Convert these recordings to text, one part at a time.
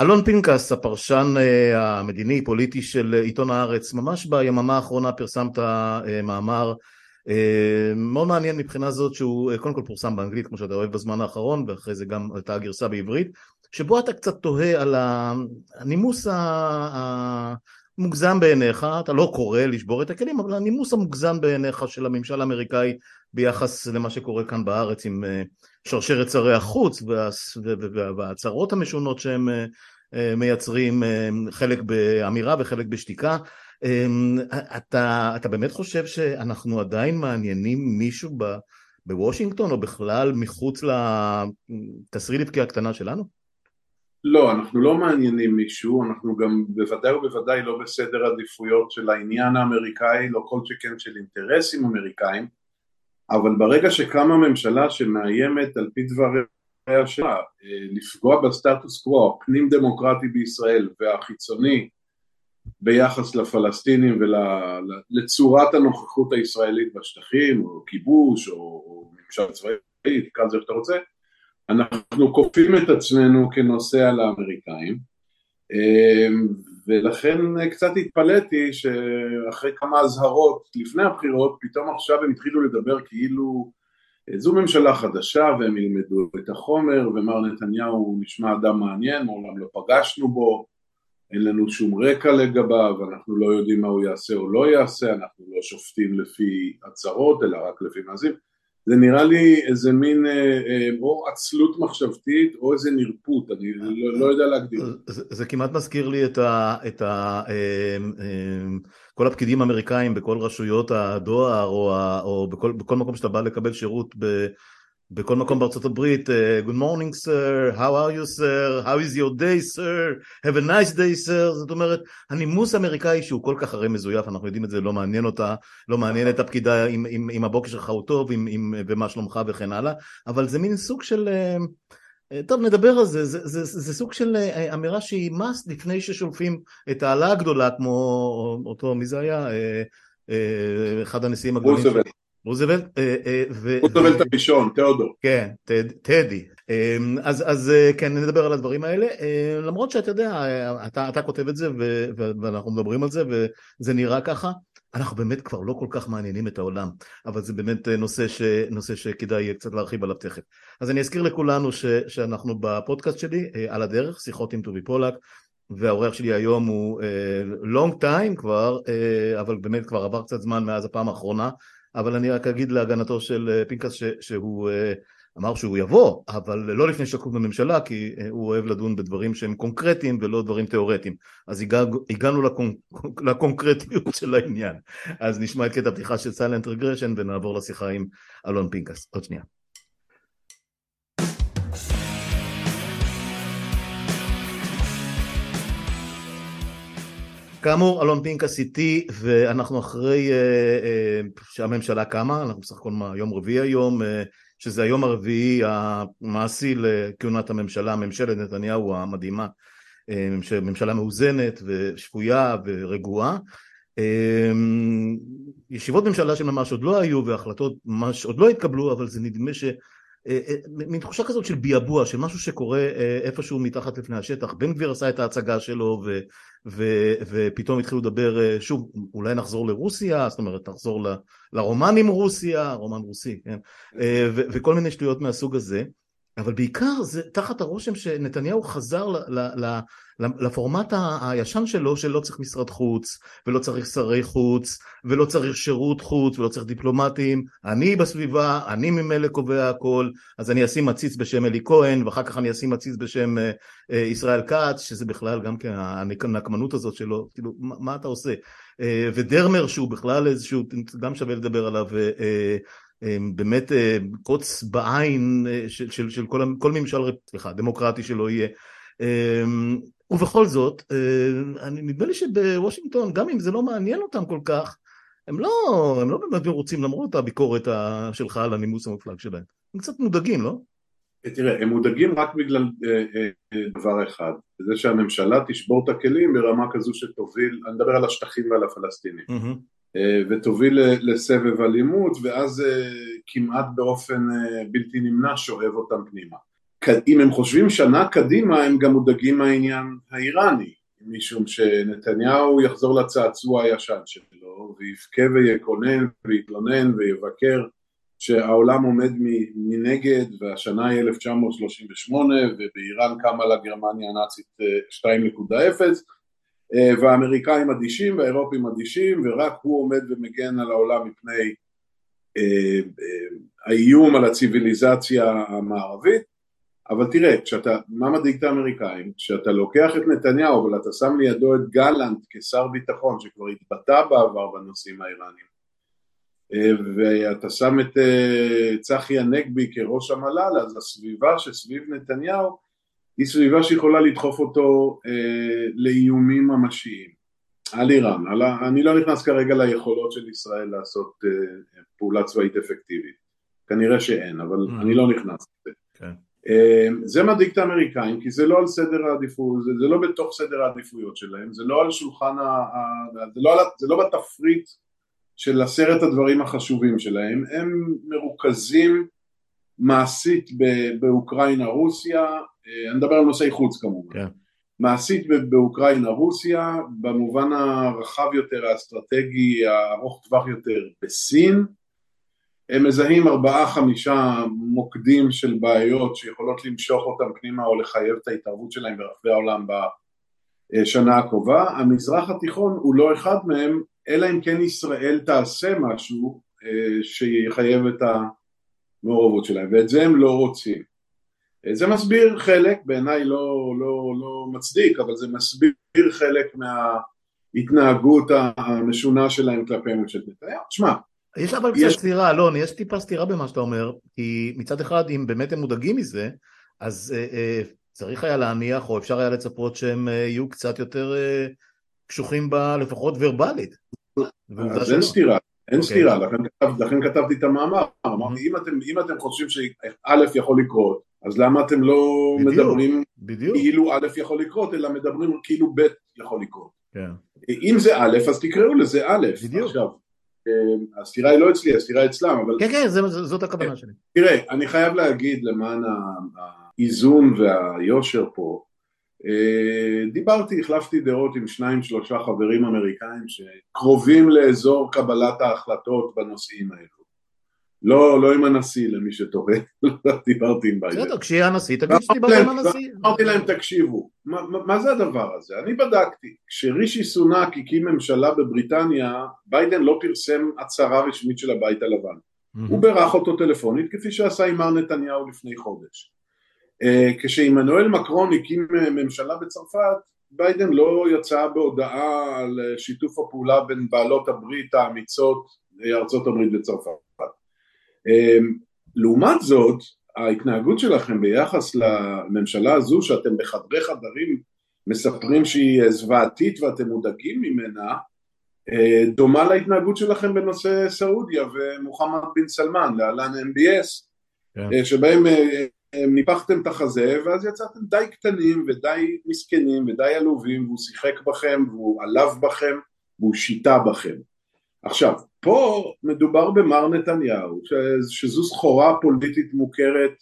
אלון פנקס, הפרשן המדיני פוליטי של עיתון הארץ, ממש ביממה האחרונה פרסמת מאמר מאוד מעניין מבחינה זאת שהוא קודם כל פורסם באנגלית כמו שאתה אוהב בזמן האחרון ואחרי זה גם הייתה גרסה בעברית שבו אתה קצת תוהה על הנימוס המוגזם בעיניך, אתה לא קורא לשבור את הכלים אבל הנימוס המוגזם בעיניך של הממשל האמריקאי ביחס למה שקורה כאן בארץ עם שרשרת שרי החוץ וההצהרות המשונות שהם מייצרים חלק באמירה וחלק בשתיקה אתה, אתה באמת חושב שאנחנו עדיין מעניינים מישהו בוושינגטון או בכלל מחוץ לתסריט הקטנה שלנו? לא, אנחנו לא מעניינים מישהו, אנחנו גם בוודאי ובוודאי לא בסדר עדיפויות של העניין האמריקאי, לא כל שכן של אינטרסים אמריקאים, אבל ברגע שקמה ממשלה שמאיימת על פי דבריה שלה לפגוע בסטטוס קוו הפנים דמוקרטי בישראל והחיצוני ביחס לפלסטינים ולצורת הנוכחות הישראלית בשטחים, או כיבוש, או ממשל צבאי, תקרא לזה איך שאתה רוצה, אנחנו כופים את עצמנו כנושא על האמריקאים, אמ, ולכן קצת התפלאתי שאחרי כמה אזהרות לפני הבחירות, פתאום עכשיו הם התחילו לדבר כאילו זו ממשלה חדשה והם ילמדו את החומר ומר נתניהו נשמע אדם מעניין, מעולם לא פגשנו בו אין לנו שום רקע לגביו, אנחנו לא יודעים מה הוא יעשה או לא יעשה, אנחנו לא שופטים לפי הצהרות אלא רק לפי מעשים, זה נראה לי איזה מין אה, אה, או עצלות מחשבתית או איזה נרפות, אני לא, לא יודע להגדיר. זה, זה כמעט מזכיר לי את ה... את ה אה, כל הפקידים האמריקאים בכל רשויות הדואר או, או בכל, בכל מקום שאתה בא לקבל שירות ב... בכל מקום בארצות הברית, uh, Good morning sir, how are you sir, how is your day sir, have a nice day sir, זאת אומרת, הנימוס האמריקאי שהוא כל כך הרי מזויף, אנחנו יודעים את זה, לא מעניין אותה, לא מעניין את הפקידה אם, אם, אם הבוקר שלך הוא טוב אם, אם, ומה שלומך וכן הלאה, אבל זה מין סוג של, uh, טוב נדבר על זה, זה, זה, זה, זה סוג של אמירה שהיא מס לפני ששולפים את העלה הגדולה כמו אותו, מי זה היה? אחד הנשיאים הגדולים. רוזוולט. אה, אה, רוזוולט הראשון, תיאודור. כן, טדי. אמ, אז, אה, כן, נדבר על הדברים האלה, למרות שאתה יודע, אתה, אתה כותב את זה ואנחנו מדברים על זה וזה נראה ככה, אנחנו באמת כבר לא כל כך מעניינים את העולם, אבל זה באמת נושא, ש, נושא שכדאי קצת להרחיב עליו תכף. אז אני אזכיר לכולנו ש, שאנחנו בפודקאסט שלי, על הדרך, שיחות עם טובי פולק, והאורח שלי היום הוא long אה, time כבר, אה, אבל באמת כבר עבר קצת זמן מאז הפעם האחרונה, אבל אני רק אגיד להגנתו של אה, פנקס ש, שהוא אה, אמר שהוא יבוא, אבל לא לפני שתקום הממשלה, כי אה, הוא אוהב לדון בדברים שהם קונקרטיים ולא דברים תיאורטיים. אז הגענו לקונק, לקונקרטיות של העניין. אז נשמע את קטע פתיחה של Silent Regression ונעבור לשיחה עם אלון פנקס. עוד שנייה. כאמור אלון פינקס איתי ואנחנו אחרי uh, uh, שהממשלה קמה, אנחנו בסך הכל יום רביעי היום, uh, שזה היום הרביעי המעשי לכהונת הממשלה, ממשלת נתניהו המדהימה, ממשלה מאוזנת ושפויה ורגועה. ישיבות ממשלה שממש עוד לא היו והחלטות ממש עוד לא התקבלו, אבל זה נדמה ש... מין תחושה כזאת של ביאבוע, של משהו שקורה איפשהו מתחת לפני השטח. בן גביר עשה את ההצגה שלו ו, ו, ופתאום התחילו לדבר, אה, שוב, אולי נחזור לרוסיה, זאת אומרת, נחזור ל, לרומן עם רוסיה, רומן רוסי, כן? אה, ו, וכל מיני שטויות מהסוג הזה. אבל בעיקר זה תחת הרושם שנתניהו חזר ל, ל, ל, לפורמט הישן שלו שלא צריך משרד חוץ ולא צריך שרי חוץ ולא צריך שירות חוץ ולא צריך דיפלומטים. אני בסביבה, אני ממילא קובע הכל אז אני אשים עציץ בשם אלי כהן ואחר כך אני אשים עציץ בשם אה, אה, ישראל כץ שזה בכלל גם כן הנקמנות הזאת שלו. כאילו מה, מה אתה עושה? אה, ודרמר שהוא בכלל איזשהו גם שווה לדבר עליו באמת קוץ בעין של, של, של כל, כל ממשל, סליחה, דמוקרטי שלא יהיה ובכל זאת, אה, אני, נדמה לי שבוושינגטון, גם אם זה לא מעניין אותם כל כך, הם לא, הם לא באמת מרוצים למרות הביקורת שלך על הנימוס המופלג שלהם. הם קצת מודאגים, לא? תראה, הם מודאגים רק בגלל אה, אה, דבר אחד, זה שהממשלה תשבור את הכלים ברמה כזו שתוביל, אני מדבר על השטחים ועל הפלסטינים, mm-hmm. ותוביל לסבב אלימות, ואז כמעט באופן בלתי נמנע שואב אותם פנימה. אם הם חושבים שנה קדימה הם גם מודאגים מהעניין האיראני משום שנתניהו יחזור לצעצוע הישן שלו ויבכה ויקונן ויתלונן ויבקר שהעולם עומד מנגד והשנה היא 1938 ובאיראן קמה לה גרמניה הנאצית 2.0 אה, והאמריקאים אדישים והאירופים אדישים ורק הוא עומד ומגן על העולם מפני אה, אה, האיום על הציוויליזציה המערבית אבל תראה, כשאתה, מה מדאיג את האמריקאים? כשאתה לוקח את נתניהו אבל אתה שם לידו את גלנט כשר ביטחון שכבר התבטא בעבר בנושאים האיראניים ואתה שם את צחי הנגבי כראש המל"ל אז הסביבה שסביב נתניהו היא סביבה שיכולה לדחוף אותו אה, לאיומים ממשיים על איראן, על, אני לא נכנס כרגע ליכולות של ישראל לעשות אה, פעולה צבאית אפקטיבית, כנראה שאין, אבל mm. אני לא נכנס לזה. Okay. כן. אה, זה מדאיג את האמריקאים כי זה לא על סדר העדיפות, זה, זה לא בתוך סדר העדיפויות שלהם, זה לא על שולחן, ה, ה, זה, לא על, זה לא בתפריט של עשרת הדברים החשובים שלהם, הם מרוכזים מעשית באוקראינה רוסיה, אני מדבר על נושאי חוץ כמובן, כן. מעשית באוקראינה רוסיה, במובן הרחב יותר האסטרטגי הארוך טווח יותר בסין, הם מזהים ארבעה חמישה מוקדים של בעיות שיכולות למשוך אותם פנימה או לחייב את ההתערבות שלהם ברחבי העולם בשנה הקרובה, המזרח התיכון הוא לא אחד מהם, אלא אם כן ישראל תעשה משהו אה, שיחייב את המעורבות שלהם, ואת זה הם לא רוצים. זה מסביר חלק, בעיניי לא, לא, לא מצדיק, אבל זה מסביר חלק מההתנהגות המשונה שלהם כלפי ממשלת נתניהו. תשמע, יש אבל קצת יש... סתירה, אלון, יש טיפה סתירה במה שאתה אומר, כי מצד אחד, אם באמת הם מודאגים מזה, אז אה, אה, צריך היה להניח, או אפשר היה לצפות שהם אה, יהיו קצת יותר אה, קשוחים בה, לפחות ורבלית. אז אין סתירה, אין okay. אוקיי. סתירה, לכן, לכן כתבתי את המאמר, אמרתי, אם אתם, אם אתם חושבים שא' יכול לקרות, אז למה אתם לא בדיוק, מדברים בדיוק. כאילו א' יכול לקרות, אלא מדברים כאילו ב' יכול לקרות. כן. אם זה א', אז תקראו לזה א'. בדיוק. עכשיו, אה, הסתירה היא לא אצלי, הסתירה אצלם, אבל... כן, כן, זה, זאת הכוונה שלי. תראה, אני חייב להגיד למען האיזון והיושר פה, אה, דיברתי, החלפתי דעות עם שניים שלושה חברים אמריקאים שקרובים לאזור קבלת ההחלטות בנושאים האלו לא, לא עם הנשיא למי שתוהה, לא דיברתי עם ביידן. בסדר, כשיהיה הנשיא תגיד שדיברת עם הנשיא. אמרתי להם תקשיבו, מה, מה זה הדבר הזה? אני בדקתי, כשרישי סונאק הקים ממשלה בבריטניה, ביידן לא פרסם הצהרה רשמית של הבית הלבן. הוא בירך אותו טלפונית כפי שעשה עם מר נתניהו לפני חודש. אה, כשעמנואל מקרון הקים אה, ממשלה בצרפת, ביידן לא יצא בהודעה על אה, שיתוף הפעולה בין בעלות הברית האמיצות ארצות הברית וצרפת. לעומת זאת, ההתנהגות שלכם ביחס לממשלה הזו שאתם בחדרי חדרים מספרים שהיא זוועתית ואתם מודאגים ממנה דומה להתנהגות שלכם בנושא סעודיה ומוחמד בן סלמן, להלן MBS, כן. שבהם ניפחתם את החזה ואז יצאתם די קטנים ודי מסכנים ודי עלובים והוא שיחק בכם והוא עלב בכם והוא שיטה בכם. עכשיו, פה מדובר במר נתניהו שזו סחורה פוליטית מוכרת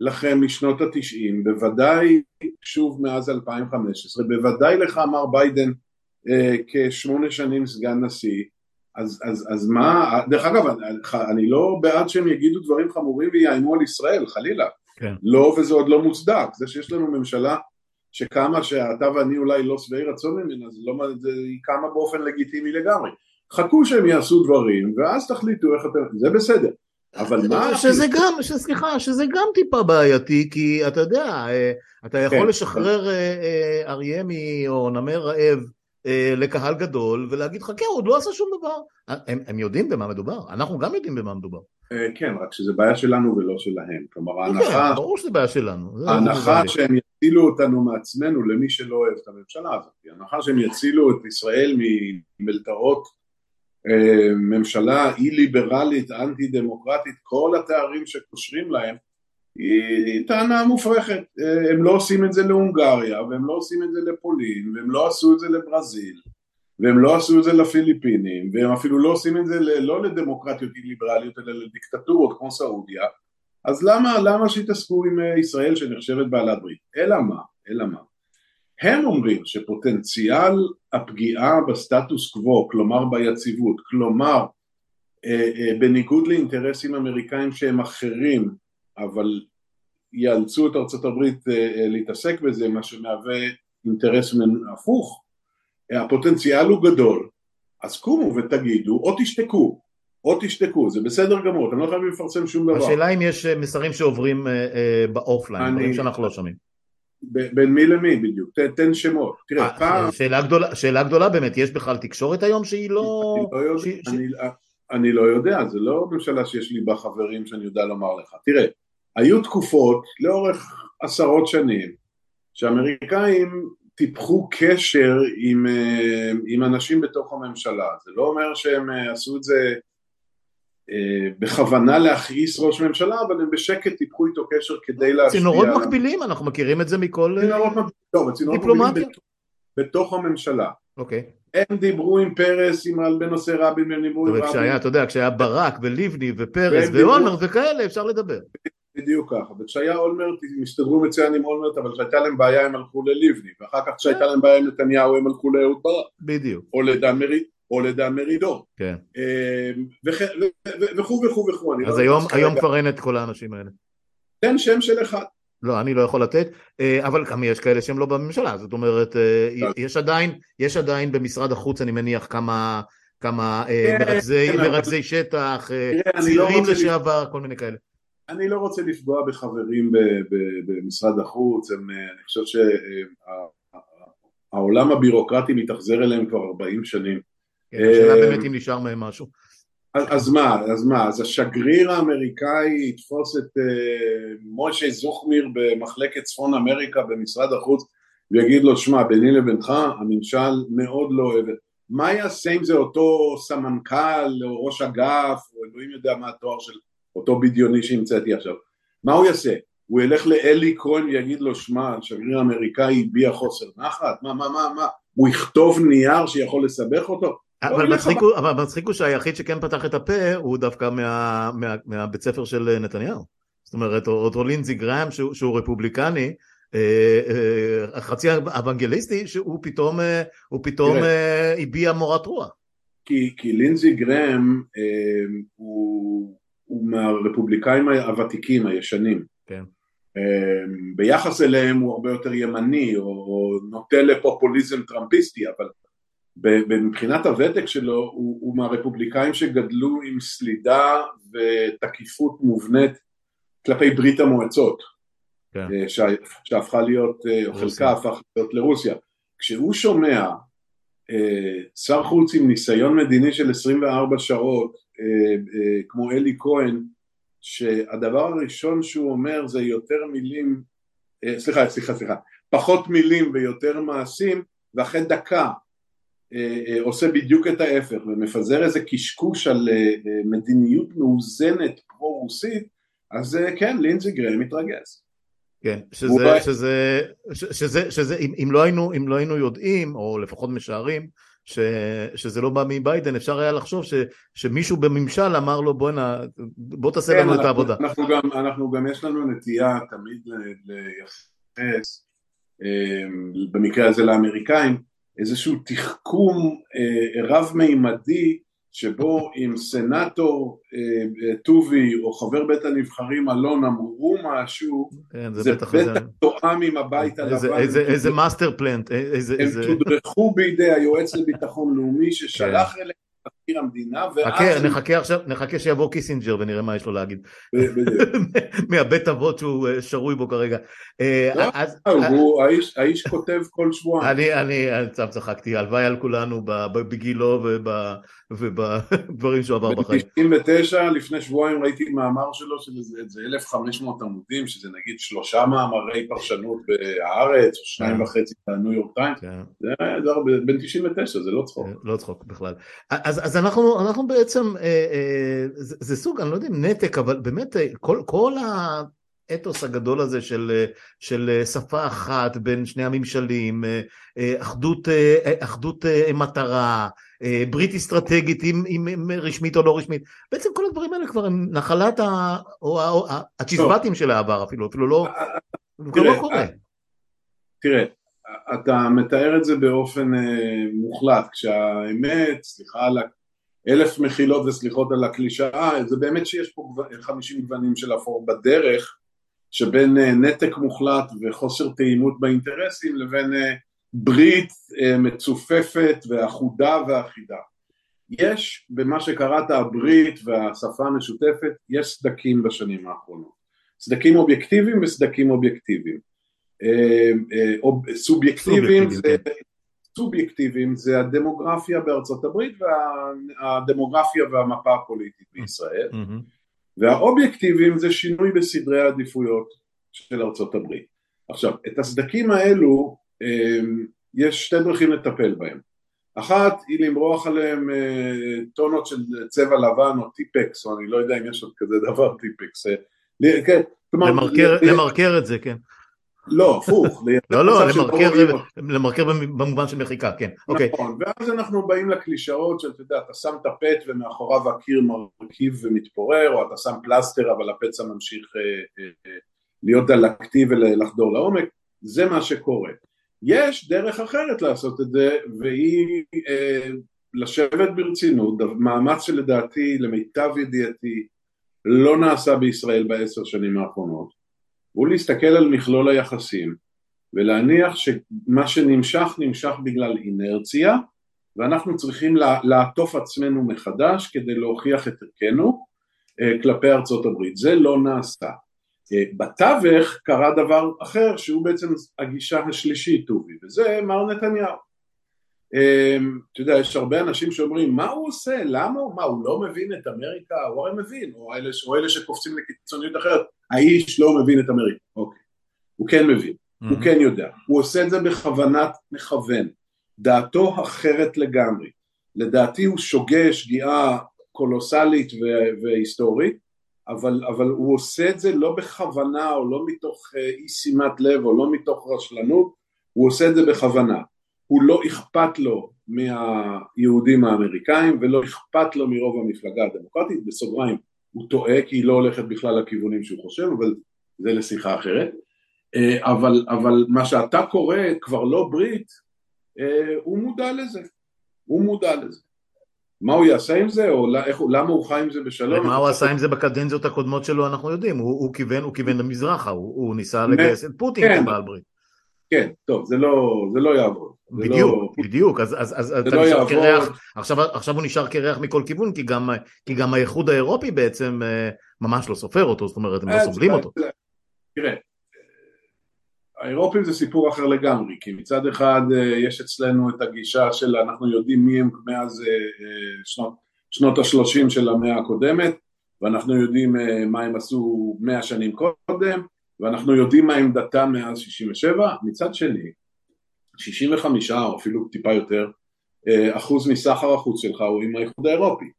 לכם משנות התשעים, בוודאי שוב מאז 2015, בוודאי לך מר ביידן אה, כשמונה שנים סגן נשיא, אז, אז, אז מה, דרך אגב, אני, אני לא בעד שהם יגידו דברים חמורים ויאיימו על ישראל, חלילה, כן. לא, וזה עוד לא מוצדק. זה שיש לנו ממשלה שקמה, שאתה ואני אולי לא שבעי רצון ממנה, זה לא, זה, היא קמה באופן לגיטימי לגמרי. חכו שהם יעשו דברים, ואז תחליטו איך אתם, זה בסדר. אבל מה... שזה גם, סליחה, שזה גם טיפה בעייתי, כי אתה יודע, אה, אתה יכול כן. לשחרר אה, אה, אריה או נמר רעב לקהל גדול ולהגיד חכה הוא עוד לא עשה שום דבר הם, הם יודעים במה מדובר אנחנו גם יודעים במה מדובר כן, רק שזה בעיה שלנו ולא שלהם. כלומר, כן, ההנחה... כן, ברור שזה בעיה שלנו. ההנחה שהם יצילו אותנו מעצמנו למי שלא אוהב את הממשלה הזאת. ההנחה שהם יצילו את ישראל ממלתעות אה, ממשלה אי-ליברלית, אנטי-דמוקרטית, כל התארים שקושרים להם, היא טענה מופרכת. אה, הם לא עושים את זה להונגריה, והם לא עושים את זה לפולין, והם לא עשו את זה לברזיל. והם לא עשו את זה לפיליפינים, והם אפילו לא עושים את זה לא לדמוקרטיות ליברליות אלא לדיקטטורות כמו סעודיה, אז למה, למה שיתעסקו עם אה, ישראל שנחשבת בעלת ברית? אלא מה? אלא מה? הם אומרים שפוטנציאל הפגיעה בסטטוס קוו, כלומר ביציבות, כלומר אה, אה, בניגוד לאינטרסים אמריקאים שהם אחרים, אבל יאלצו את ארצות הברית להתעסק בזה, מה שמהווה אינטרס הפוך, הפוטנציאל הוא גדול, אז קומו ותגידו או תשתקו, או תשתקו, זה בסדר גמור, אתם לא חייבים לפרסם שום דבר. השאלה אם יש אה, מסרים שעוברים אה, אה, באופליין, דברים שאנחנו לא שומעים. בין מי למי בדיוק, ת, תן שמות. תראה, 아, פעם... שאלה גדולה, שאלה גדולה באמת, יש בכלל תקשורת היום שהיא לא... אני לא, יודע, ש... אני, ש... אני לא יודע, זה לא ממשלה שיש לי בה חברים שאני יודע לומר לך. תראה, היו תקופות לאורך עשרות שנים שאמריקאים טיפחו קשר עם, עם אנשים בתוך הממשלה, זה לא אומר שהם עשו את זה אה, בכוונה להכעיס ראש ממשלה, אבל הם בשקט טיפחו איתו קשר כדי להשפיע... צינורות מקבילים, אנחנו מכירים את זה מכל אה, דיפלומטיה. בתוך הממשלה. אוקיי. הם דיברו עם פרס, עם בנושא רבין, הם דיברו עם רבין. אתה יודע, כשהיה ברק ולבני ופרס ואולמרט וכאלה, אפשר לדבר. בדיוק ככה, וכשהיה אולמרט הם הסתדרו מצוין עם אולמרט אבל כשהייתה להם בעיה הם הלכו ללבני ואחר כך כשהייתה להם בעיה עם נתניהו הם הלכו לאהוד ברק בדיוק או לדן מריד או לדן מרידור. כן. וכו' וכו' וכו'. אז לא היום כבר אין את כל האנשים האלה. תן שם של אחד. לא, אני לא יכול לתת, אה, אבל גם יש כאלה שהם לא בממשלה, זאת אומרת, אה, יש עדיין, יש עדיין במשרד החוץ, אני מניח, כמה, כמה אה, כן, מרכזי, כן, מרכזי שטח, לא צעירים לשעבר, כל מיני כאלה. אני לא רוצה לפגוע בחברים במשרד החוץ, הם, אני חושב שהעולם הבירוקרטי מתאכזר אליהם כבר 40 שנים. כן, השאלה באמת אם נשאר מהם משהו. אז מה, אז מה, אז השגריר האמריקאי יתפוס את uh, משה זוכמיר במחלקת צפון אמריקה במשרד החוץ ויגיד לו, שמע, ביני לבינך הממשל מאוד לא אוהב מה יעשה אם זה אותו סמנכ"ל או ראש אגף או אלוהים יודע מה התואר של אותו בדיוני שהמצאתי עכשיו מה הוא יעשה? הוא ילך לאלי כהן ויגיד לו, שמע, השגריר האמריקאי הביע חוסר נחת? מה, מה, מה, מה? הוא יכתוב נייר שיכול לסבך אותו? אבל מצחיק, הוא, אבל מצחיק הוא שהיחיד שכן פתח את הפה הוא דווקא מה, מה, מהבית ספר של נתניהו. זאת אומרת, אותו לינזי גראם שהוא, רפובליקני, אה, אה, חצי אוונגליסטי, שהוא פתאום, אה, הוא פתאום הביע מורת רוח. כי, כי לינזי גראם הוא, הוא מהרפובליקאים הוותיקים, הישנים. כן. ביחס אליהם הוא הרבה יותר ימני, או, או נוטה לפופוליזם טראמפיסטי, אבל מבחינת הוותק שלו הוא, הוא מהרפובליקאים שגדלו עם סלידה ותקיפות מובנית כלפי ברית המועצות כן. אה, שהפכה להיות, אה, או חלקה הפך להיות לרוסיה כשהוא שומע אה, שר חוץ עם ניסיון מדיני של 24 שעות כמו אלי כהן שהדבר הראשון שהוא אומר זה יותר מילים, סליחה סליחה סליחה, פחות מילים ויותר מעשים ואחרי דקה אה, אה, עושה בדיוק את ההפך ומפזר איזה קשקוש על אה, מדיניות מאוזנת פרו-רוסית, אז כן, לינזי גריי מתרגז. כן, שזה, שזה, שזה, שזה, אם, אם, לא היינו, אם לא היינו יודעים, או לפחות משערים, ש, שזה לא בא מביידן, אפשר היה לחשוב ש, שמישהו בממשל אמר לו בוא, נה, בוא תעשה כן, לנו אנחנו, את העבודה. אנחנו גם, אנחנו גם יש לנו נטייה תמיד לייחס, במקרה הזה לאמריקאים, איזשהו תחכום אה, רב מימדי שבו אם סנאטור אה, אה, טובי או חבר בית הנבחרים אלון אמרו משהו כן, זה, זה בטח תואם עם הבית הלבן איזה, איזה master plan איזה, הם איזה... תודרכו בידי היועץ לביטחון לאומי ששלח כן. אליהם מזכיר המדינה, ואז... נחכה עכשיו, נחכה שיבוא קיסינג'ר ונראה מה יש לו להגיד. מהבית אבות שהוא אה, שרוי בו כרגע. אה, לא, הוא האיש כותב כל שבועיים. אני סתם צחקתי, הלוואי על כולנו בגילו ובדברים שהוא עבר בחיים. ב-99 לפני שבועיים ראיתי מאמר שלו של איזה 1,500 עמודים, שזה נגיד שלושה מאמרי פרשנות בהארץ, או שניים כן. וחצי בניו יורק טיימס, כן. זה בין 99, זה לא צחוק. לא צחוק בכלל. אז, אז אנחנו, אנחנו בעצם, אה, אה, זה, זה סוג, אני לא יודע אם נתק, אבל באמת אה, כל, כל, ה, האתוס הגדול הזה של, של שפה אחת בין שני הממשלים, אחדות, אחדות מטרה, ברית אסטרטגית עם, עם רשמית או לא רשמית, בעצם כל הדברים האלה כבר הם נחלת ה, או, או, הצ'יזבטים של העבר אפילו, אפילו לא, כבר לא קורה. תראה, אתה מתאר את זה באופן אה, מוחלט, כשהאמת, סליחה על אלף מחילות וסליחות על הקלישאה, זה באמת שיש פה חמישים גוונים של אפור בדרך שבין אה, נתק מוחלט וחוסר תאימות באינטרסים לבין אה, ברית אה, מצופפת ואחודה ואחידה. יש במה שקראת הברית והשפה המשותפת, יש סדקים בשנים האחרונות. סדקים אובייקטיביים וסדקים אובייקטיביים. סובייקטיביים זה. סובייקטיביים זה הדמוגרפיה בארצות הברית והדמוגרפיה והמפה הפוליטית בישראל. Mm-hmm. והאובייקטיביים זה שינוי בסדרי העדיפויות של ארצות הברית. עכשיו, את הסדקים האלו אמ, יש שתי דרכים לטפל בהם. אחת היא למרוח עליהם אה, טונות של צבע לבן או טיפקס, או אני לא יודע אם יש עוד כזה דבר טיפקס. אה, כן, כלומר... למרקר, למרקר את זה, כן. לא, הפוך. לא, לא, למרקר במובן של מחיקה, כן. אוקיי. נכון, ואז אנחנו באים לקלישאות שאתה יודע, אתה שם את הפט ומאחוריו הקיר מרכיב ומתפורר, או אתה שם פלסטר אבל הפצע ממשיך אה, אה, להיות דלקתי ולחדור לעומק, זה מה שקורה. יש דרך אחרת לעשות את זה, והיא אה, לשבת ברצינות, מאמץ שלדעתי, למיטב ידיעתי, לא נעשה בישראל בעשר שנים האחרונות. הוא להסתכל על מכלול היחסים ולהניח שמה שנמשך נמשך בגלל אינרציה ואנחנו צריכים לעטוף עצמנו מחדש כדי להוכיח את ערכנו אה, כלפי ארצות הברית. זה לא נעשה. אה, בתווך קרה דבר אחר שהוא בעצם הגישה השלישית טובי וזה מר נתניהו אמ, אתה יודע, יש הרבה אנשים שאומרים, מה הוא עושה? למה? מה, הוא לא מבין את אמריקה? הוא הרי מבין, או אלה, או אלה שקופצים לקיצוניות אחרת, האיש לא מבין את אמריקה. אוקיי, הוא כן מבין, mm-hmm. הוא כן יודע, הוא עושה את זה בכוונת מכוון, דעתו אחרת לגמרי. לדעתי הוא שוגה שגיאה קולוסלית והיסטורית, אבל, אבל הוא עושה את זה לא בכוונה או לא מתוך אה, אי שימת לב או לא מתוך רשלנות, הוא עושה את זה בכוונה. הוא לא אכפת לו מהיהודים האמריקאים ולא אכפת לו מרוב המפלגה הדמוקרטית, בסוגריים הוא טועה כי היא לא הולכת בכלל לכיוונים שהוא חושב, אבל זה לשיחה אחרת, אה, אבל, אבל מה שאתה קורא כבר לא ברית, אה, הוא מודע לזה, הוא מודע לזה. מה הוא יעשה עם זה, או איך, למה הוא חי עם זה בשלום? מה הוא עשה עם זה בקדנציות הקודמות שלו אנחנו יודעים, הוא, הוא כיוון, הוא כיוון למזרחה, הוא, הוא ניסה לגייס את פוטין כן, כבעל ברית. כן, טוב, זה לא, זה לא יעבוד. בדיוק, לא... בדיוק, אז, אז, אז אתה לא נשאר קרח, עכשיו, עכשיו הוא נשאר קרח מכל כיוון, כי גם, כי גם האיחוד האירופי בעצם אה, ממש לא סופר אותו, זאת אומרת, הם לא אה, סובלים אותו. תראה, האירופים זה סיפור אחר לגמרי, כי מצד אחד אה, יש אצלנו את הגישה של אנחנו יודעים מי הם מאז שנות, שנות השלושים של המאה הקודמת, ואנחנו יודעים מה הם עשו מאה שנים קודם, ואנחנו יודעים מה עמדתם מאז 67, מצד שני 65 או אפילו טיפה יותר אה, אחוז מסחר החוץ שלך הוא עם האיחוד האירופי.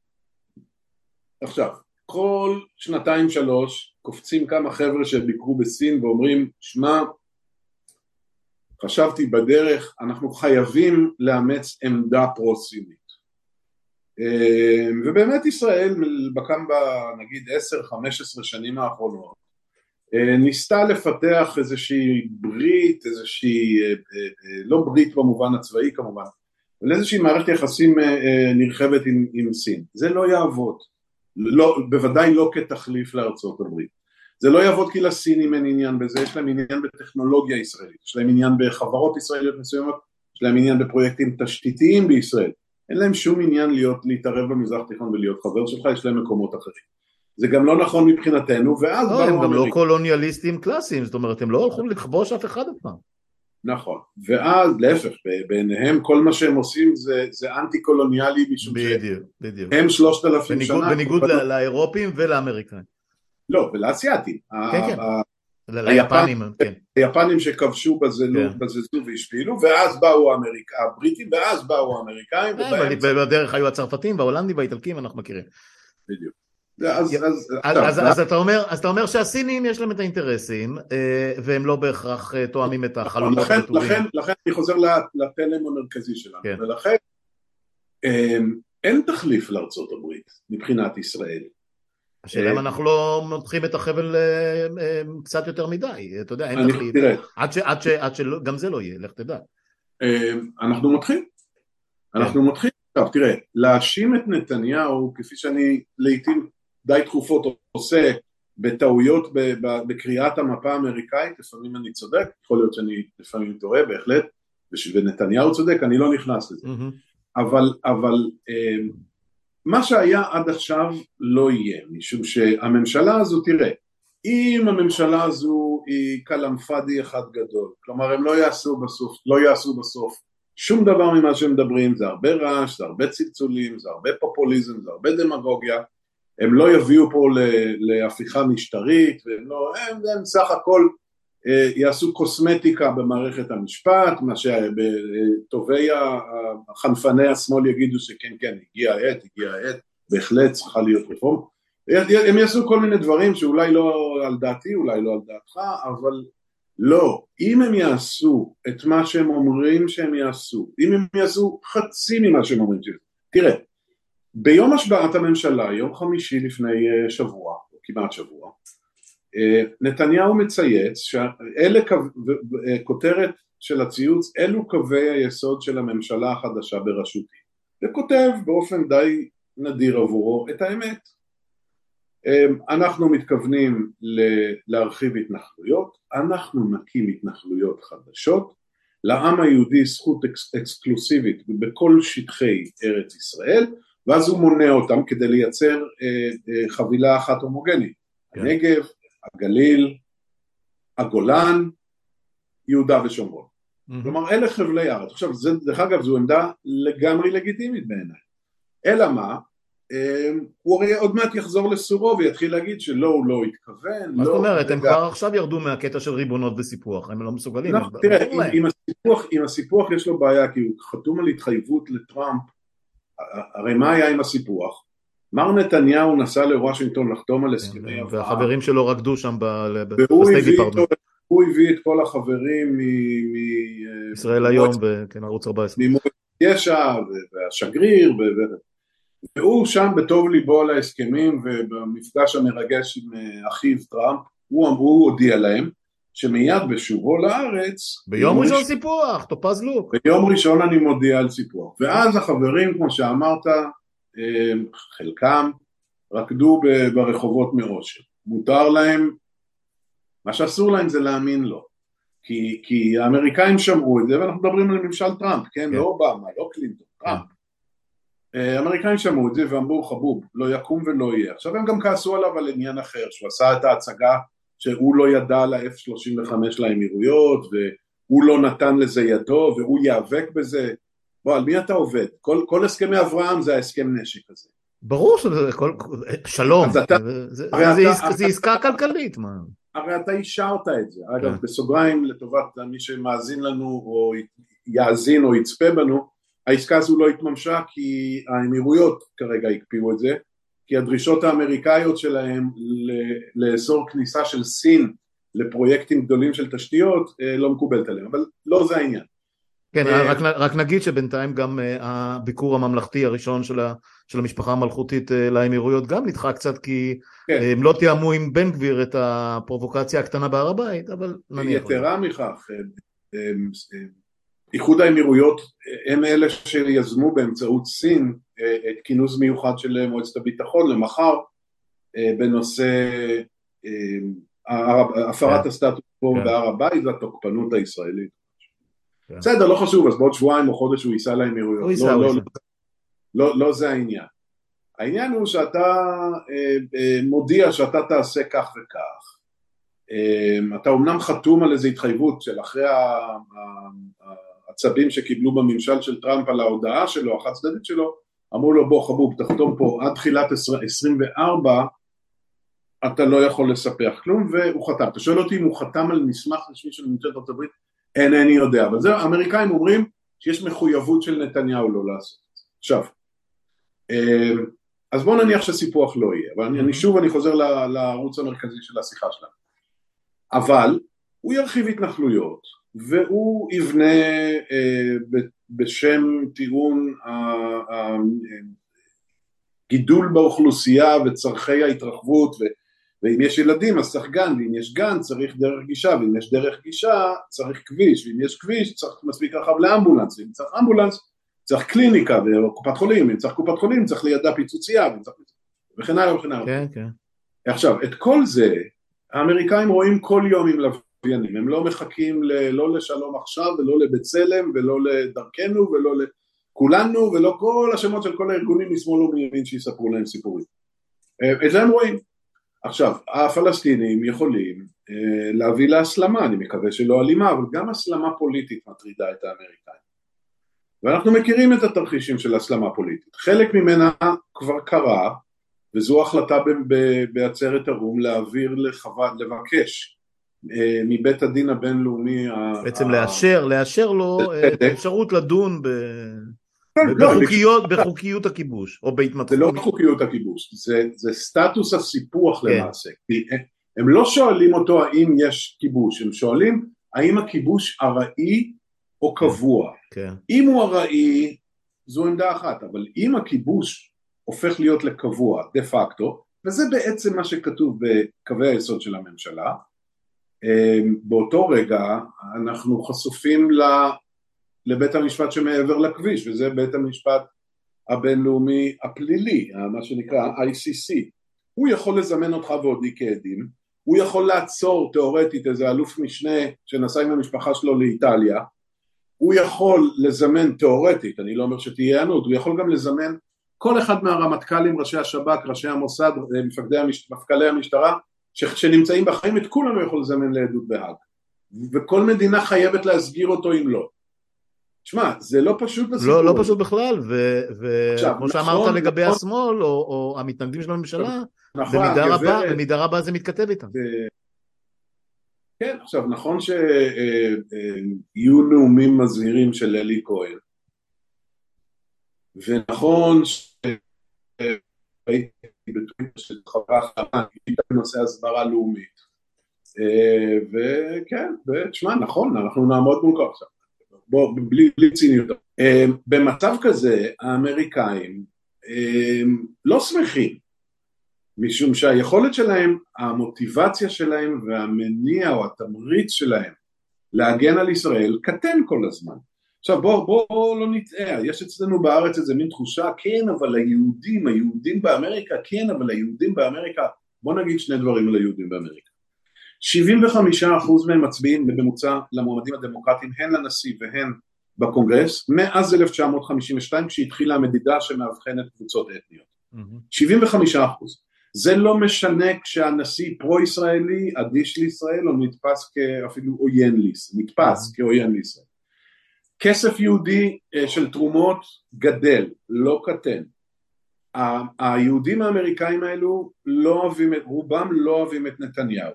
עכשיו, כל שנתיים שלוש קופצים כמה חבר'ה שביקרו בסין ואומרים שמע חשבתי בדרך אנחנו חייבים לאמץ עמדה פרו-סינית אה, ובאמת ישראל בכם נגיד 10-15 שנים האחרונות ניסתה לפתח איזושהי ברית, איזושהי, אה, אה, לא ברית במובן הצבאי כמובן, אבל איזושהי מערכת יחסים נרחבת עם, עם סין. זה לא יעבוד, לא, בוודאי לא כתחליף לארצות הברית. זה לא יעבוד כי לסינים אין עניין בזה, יש להם עניין בטכנולוגיה ישראלית, יש להם עניין בחברות ישראליות מסוימות, יש להם עניין בפרויקטים תשתיתיים בישראל. אין להם שום עניין להיות, להתערב במזרח התיכון ולהיות חבר שלך, יש להם מקומות אחרים. זה גם לא נכון מבחינתנו, ואז לא, הם גם לא קולוניאליסטים קלאסיים, זאת אומרת, הם לא הולכים לכבוש אף אחד אף פעם. נכון, ואז להפך, בעיניהם כל מה שהם עושים זה, זה אנטי קולוניאלי משום בדיוק, בדיוק. הם שלושת אלפים שנה. בניגוד כל... לאירופים ולאמריקאים. לא, ולאסייתים. כן, כן. ליפנים, כן. היפנים שכבשו בזזו כן. והשפילו, ואז באו הבריטים, ואז באו האמריקאים. ובדרך היו הצרפתים וההולנדים והאיטלקים, אנחנו מכירים. בדיוק. אז, אתה אומר, אז אתה אומר שהסינים יש להם את האינטרסים והם לא בהכרח תואמים את החלומות לכן, לכן, אני חוזר לתלם המרכזי שלנו. כן. ולכן אין תחליף לארצות הברית מבחינת ישראל. השאלה אם אנחנו לא מותחים את החבל קצת יותר מדי, אתה יודע, אין תחליף, עד שגם זה לא יהיה, לך תדע. אנחנו מותחים, אנחנו כן. מותחים, עכשיו תראה, להאשים את נתניהו, כפי שאני לעיתים די תכופות עושה בטעויות בקריאת המפה האמריקאית, לפעמים אני צודק, יכול להיות שאני לפעמים טועה בהחלט, ונתניהו צודק, אני לא נכנס לזה, אבל, אבל מה שהיה עד עכשיו לא יהיה, משום שהממשלה הזו, תראה, אם הממשלה הזו היא כלאם פאדי אחד גדול, כלומר הם לא יעשו בסוף, לא יעשו בסוף שום דבר ממה שהם מדברים, זה הרבה רעש, זה הרבה צלצולים, זה הרבה פופוליזם, זה הרבה דמגוגיה, הם לא יביאו פה להפיכה משטרית, והם לא, הם, הם סך הכל אה, יעשו קוסמטיקה במערכת המשפט, מה שטובי חנפני השמאל יגידו שכן כן הגיע העת, הגיע העת, בהחלט צריכה להיות רפורמה, הם יעשו כל מיני דברים שאולי לא על דעתי, אולי לא על דעתך, אבל לא, אם הם יעשו את מה שהם אומרים שהם יעשו, אם הם יעשו חצי ממה שהם אומרים שהם יעשו, תראה, ביום השבעת הממשלה, יום חמישי לפני אה, שבוע, או כמעט שבוע, אה, נתניהו מצייץ שאלה אה, כותרת של הציוץ אלו קווי היסוד של הממשלה החדשה בראשותי וכותב באופן די נדיר עבורו את האמת. אנחנו מתכוונים להרחיב התנחלויות, אנחנו נקים התנחלויות חדשות, לעם היהודי זכות אקס, אקסקלוסיבית בכל שטחי ארץ ישראל, ואז הוא מונה אותם כדי לייצר אה, אה, חבילה אחת הומוגנית, כן. הנגב, הגליל, הגולן, יהודה ושומרון. כלומר אלה חבלי ארץ. עכשיו זה, דרך אגב זו עמדה לגמרי לגיטימית בעיניי. אלא מה? אמ, הוא הרי עוד מעט יחזור לסורו ויתחיל להגיד שלא הוא לא התכוון. מה זאת לא, אומרת? הם כבר עכשיו ירדו מהקטע של ריבונות וסיפוח, הם לא מסוגלים. לא, תראה, עם הסיפוח יש לו בעיה כי הוא חתום על התחייבות לטראמפ, הרי מה היה עם הסיפוח? מר נתניהו נסע לוושינגטון לחתום על כן, הסכמי אברהם. והחברים שלו רקדו שם ב State Department. הוא הביא את כל החברים מ... ישראל היום, כן, ערוץ 14. ממועצת יש"ע והשגריר, והוא שם בטוב ליבו על ההסכמים ובמפגש המרגש עם אה, אחיו טראמפ, הוא, הוא הודיע להם שמיד בשובו לארץ ביום ראשון סיפוח, טופז לוק ביום ראשון אני מודיע על סיפוח ואז החברים כמו שאמרת חלקם רקדו ברחובות מאושר. מותר להם, מה שאסור להם זה להאמין לו. כי, כי האמריקאים שמעו את זה, ואנחנו מדברים על ממשל טראמפ, כן? כן. לא אובמה, לא קלינטון, טראמפ. כן. אה, האמריקאים שמעו את זה ואמרו חבוב, לא יקום ולא יהיה. עכשיו הם גם כעסו עליו על עניין אחר, שהוא עשה את ההצגה שהוא לא ידע על ה-F-35 לאמירויות, והוא לא נתן לזה ידו, והוא ייאבק בזה. בוא, על מי אתה עובד? כל, כל הסכמי אברהם זה ההסכם נשק הזה. ברור שזה כל... שלום, אתה, זה, זה, זה, אתה, זה עסקה כלכלית, מה? הרי אתה אישרת את זה. אגב, כן. בסוגריים לטובת מי שמאזין לנו או יאזין או יצפה בנו, העסקה הזו לא התממשה כי האמירויות כרגע הקפיאו את זה, כי הדרישות האמריקאיות שלהם לאסור כניסה של סין לפרויקטים גדולים של תשתיות אה, לא מקובלת עליהם, אבל לא זה העניין. כן, אה, רק, רק נגיד שבינתיים גם uh, הביקור הממלכתי הראשון של, ה, של המשפחה המלכותית לאמירויות גם נדחה קצת כי כן. הם לא תיאמו עם בן גביר את הפרובוקציה הקטנה בהר הבית, אבל נניח. יתרה מכך, איחוד האמירויות הם אלה שיזמו באמצעות סין את כינוס מיוחד של מועצת הביטחון למחר בנושא הפרת כן. הסטטוס קוו כן. בהר הבית והתוקפנות הישראלית. כן. בסדר, לא חשוב, אז בעוד שבועיים או חודש הוא ייסע לאמירויות. הוא ייסע, לא, לא, לא, לא זה העניין. העניין הוא שאתה אה, אה, מודיע שאתה תעשה כך וכך. אה, אתה אומנם חתום על איזו התחייבות של אחרי העצבים שקיבלו בממשל של טראמפ על ההודעה שלו, החד צדדית שלו, אמרו לו בוא חבוב תחתום פה עד תחילת 24 אתה לא יכול לספח כלום והוא חתם. אתה שואל אותי אם הוא חתם על מסמך רשמי של ממשלת ארצות הברית אינני יודע, אבל זה האמריקאים אומרים שיש מחויבות של נתניהו לא לעשות את זה. עכשיו, אמ, אז בוא נניח שסיפוח לא יהיה, אבל אני, אני שוב אני חוזר לערוץ המרכזי של השיחה שלנו. אבל הוא ירחיב התנחלויות, והוא יבנה אה, בשם טיעון הגידול באוכלוסייה וצורכי ההתרחבות ו, ואם יש ילדים אז צריך גן ואם יש גן צריך דרך גישה ואם יש דרך גישה צריך כביש ואם יש כביש צריך מספיק רחב לאמבולנס ואם צריך אמבולנס צריך קליניקה וקופת חולים אם צריך קופת חולים צריך לידה פיצוצייה וכן הלאה וכן הלאה כן, כן. עכשיו את כל זה האמריקאים רואים כל יום עם לוויינים הם לא מחכים ל, לא לשלום עכשיו ולא לבצלם ולא לדרכנו ולא לכולנו ולא כל השמות של כל הארגונים משמאל ומימין שיספרו להם סיפורים את זה הם רואים עכשיו, הפלסטינים יכולים אה, להביא להסלמה, אני מקווה שלא אלימה, אבל גם הסלמה פוליטית מטרידה את האמריקאים. ואנחנו מכירים את התרחישים של הסלמה פוליטית. חלק ממנה כבר קרה, וזו החלטה בעצרת האו"ם להעביר לחוות, לבקש אה, מבית הדין הבינלאומי בעצם ה... לאשר, לאשר לו אה, את האפשרות לדון ב... לא, בחוקיות, בחוקיות הכיבוש, או בהתמצאות. זה לא בחוקיות הכיבוש, זה, זה סטטוס הסיפוח כן. למעשה. הם, לא שואלים אותו האם יש כיבוש, הם שואלים האם הכיבוש ארעי או קבוע. כן. אם הוא ארעי, זו עמדה אחת, אבל אם הכיבוש הופך להיות לקבוע דה פקטו, וזה בעצם מה שכתוב בקווי היסוד של הממשלה, באותו רגע אנחנו חשופים לבית המשפט שמעבר לכביש, וזה בית המשפט הבינלאומי הפלילי, מה שנקרא ICC. הוא יכול לזמן אותך ועודי כעדים, הוא יכול לעצור תאורטית איזה אלוף משנה שנסע עם המשפחה שלו לאיטליה, הוא יכול לזמן תאורטית, אני לא אומר שתהיה ענות, הוא יכול גם לזמן כל אחד מהרמטכ"לים, ראשי השב"כ, ראשי המוסד, מפקדי המש... מפכ"לי המשטרה. שנמצאים בחיים, את כולנו יכול לזמן לעדות בהאג. וכל מדינה חייבת להסגיר אותו אם לא. תשמע, זה לא פשוט בסיפור. לא, לא פשוט בכלל, וכמו שאמרת נכון, לגבי נכון, השמאל, או, או המתנגדים של הממשלה, נכון, במידה, גברת, רבה, במידה רבה זה מתכתב איתם. ו... כן, עכשיו נכון שיהיו אה, אה, נאומים מזהירים של אלי כהן, ונכון שהייתי בטוויטר של חברה אחת, בנושא הסברה לאומית, אה, וכן, ותשמע, נכון, אנחנו נעמוד מול כל עכשיו. בוא, בלי, בלי ציניות. אמ, במצב כזה האמריקאים אמ, לא שמחים, משום שהיכולת שלהם, המוטיבציה שלהם והמניע או התמריץ שלהם להגן על ישראל קטן כל הזמן. עכשיו בוא, בוא, בוא לא נטעה, יש אצלנו בארץ איזה מין תחושה, כן אבל היהודים, היהודים באמריקה, כן אבל היהודים באמריקה, בוא נגיד שני דברים על היהודים באמריקה. 75% מהם מצביעים בממוצע למועמדים הדמוקרטיים הן לנשיא והן בקונגרס מאז 1952 כשהתחילה המדידה שמאבחנת קבוצות אתניות. Mm-hmm. 75%. זה לא משנה כשהנשיא פרו-ישראלי, אדיש לישראל או נתפס כאפילו עוין לישראל, נתפס mm-hmm. כעוין לישראל. כסף יהודי אה, של תרומות גדל, לא קטן. היהודים האמריקאים האלו לא אוהבים, רובם לא אוהבים את נתניהו.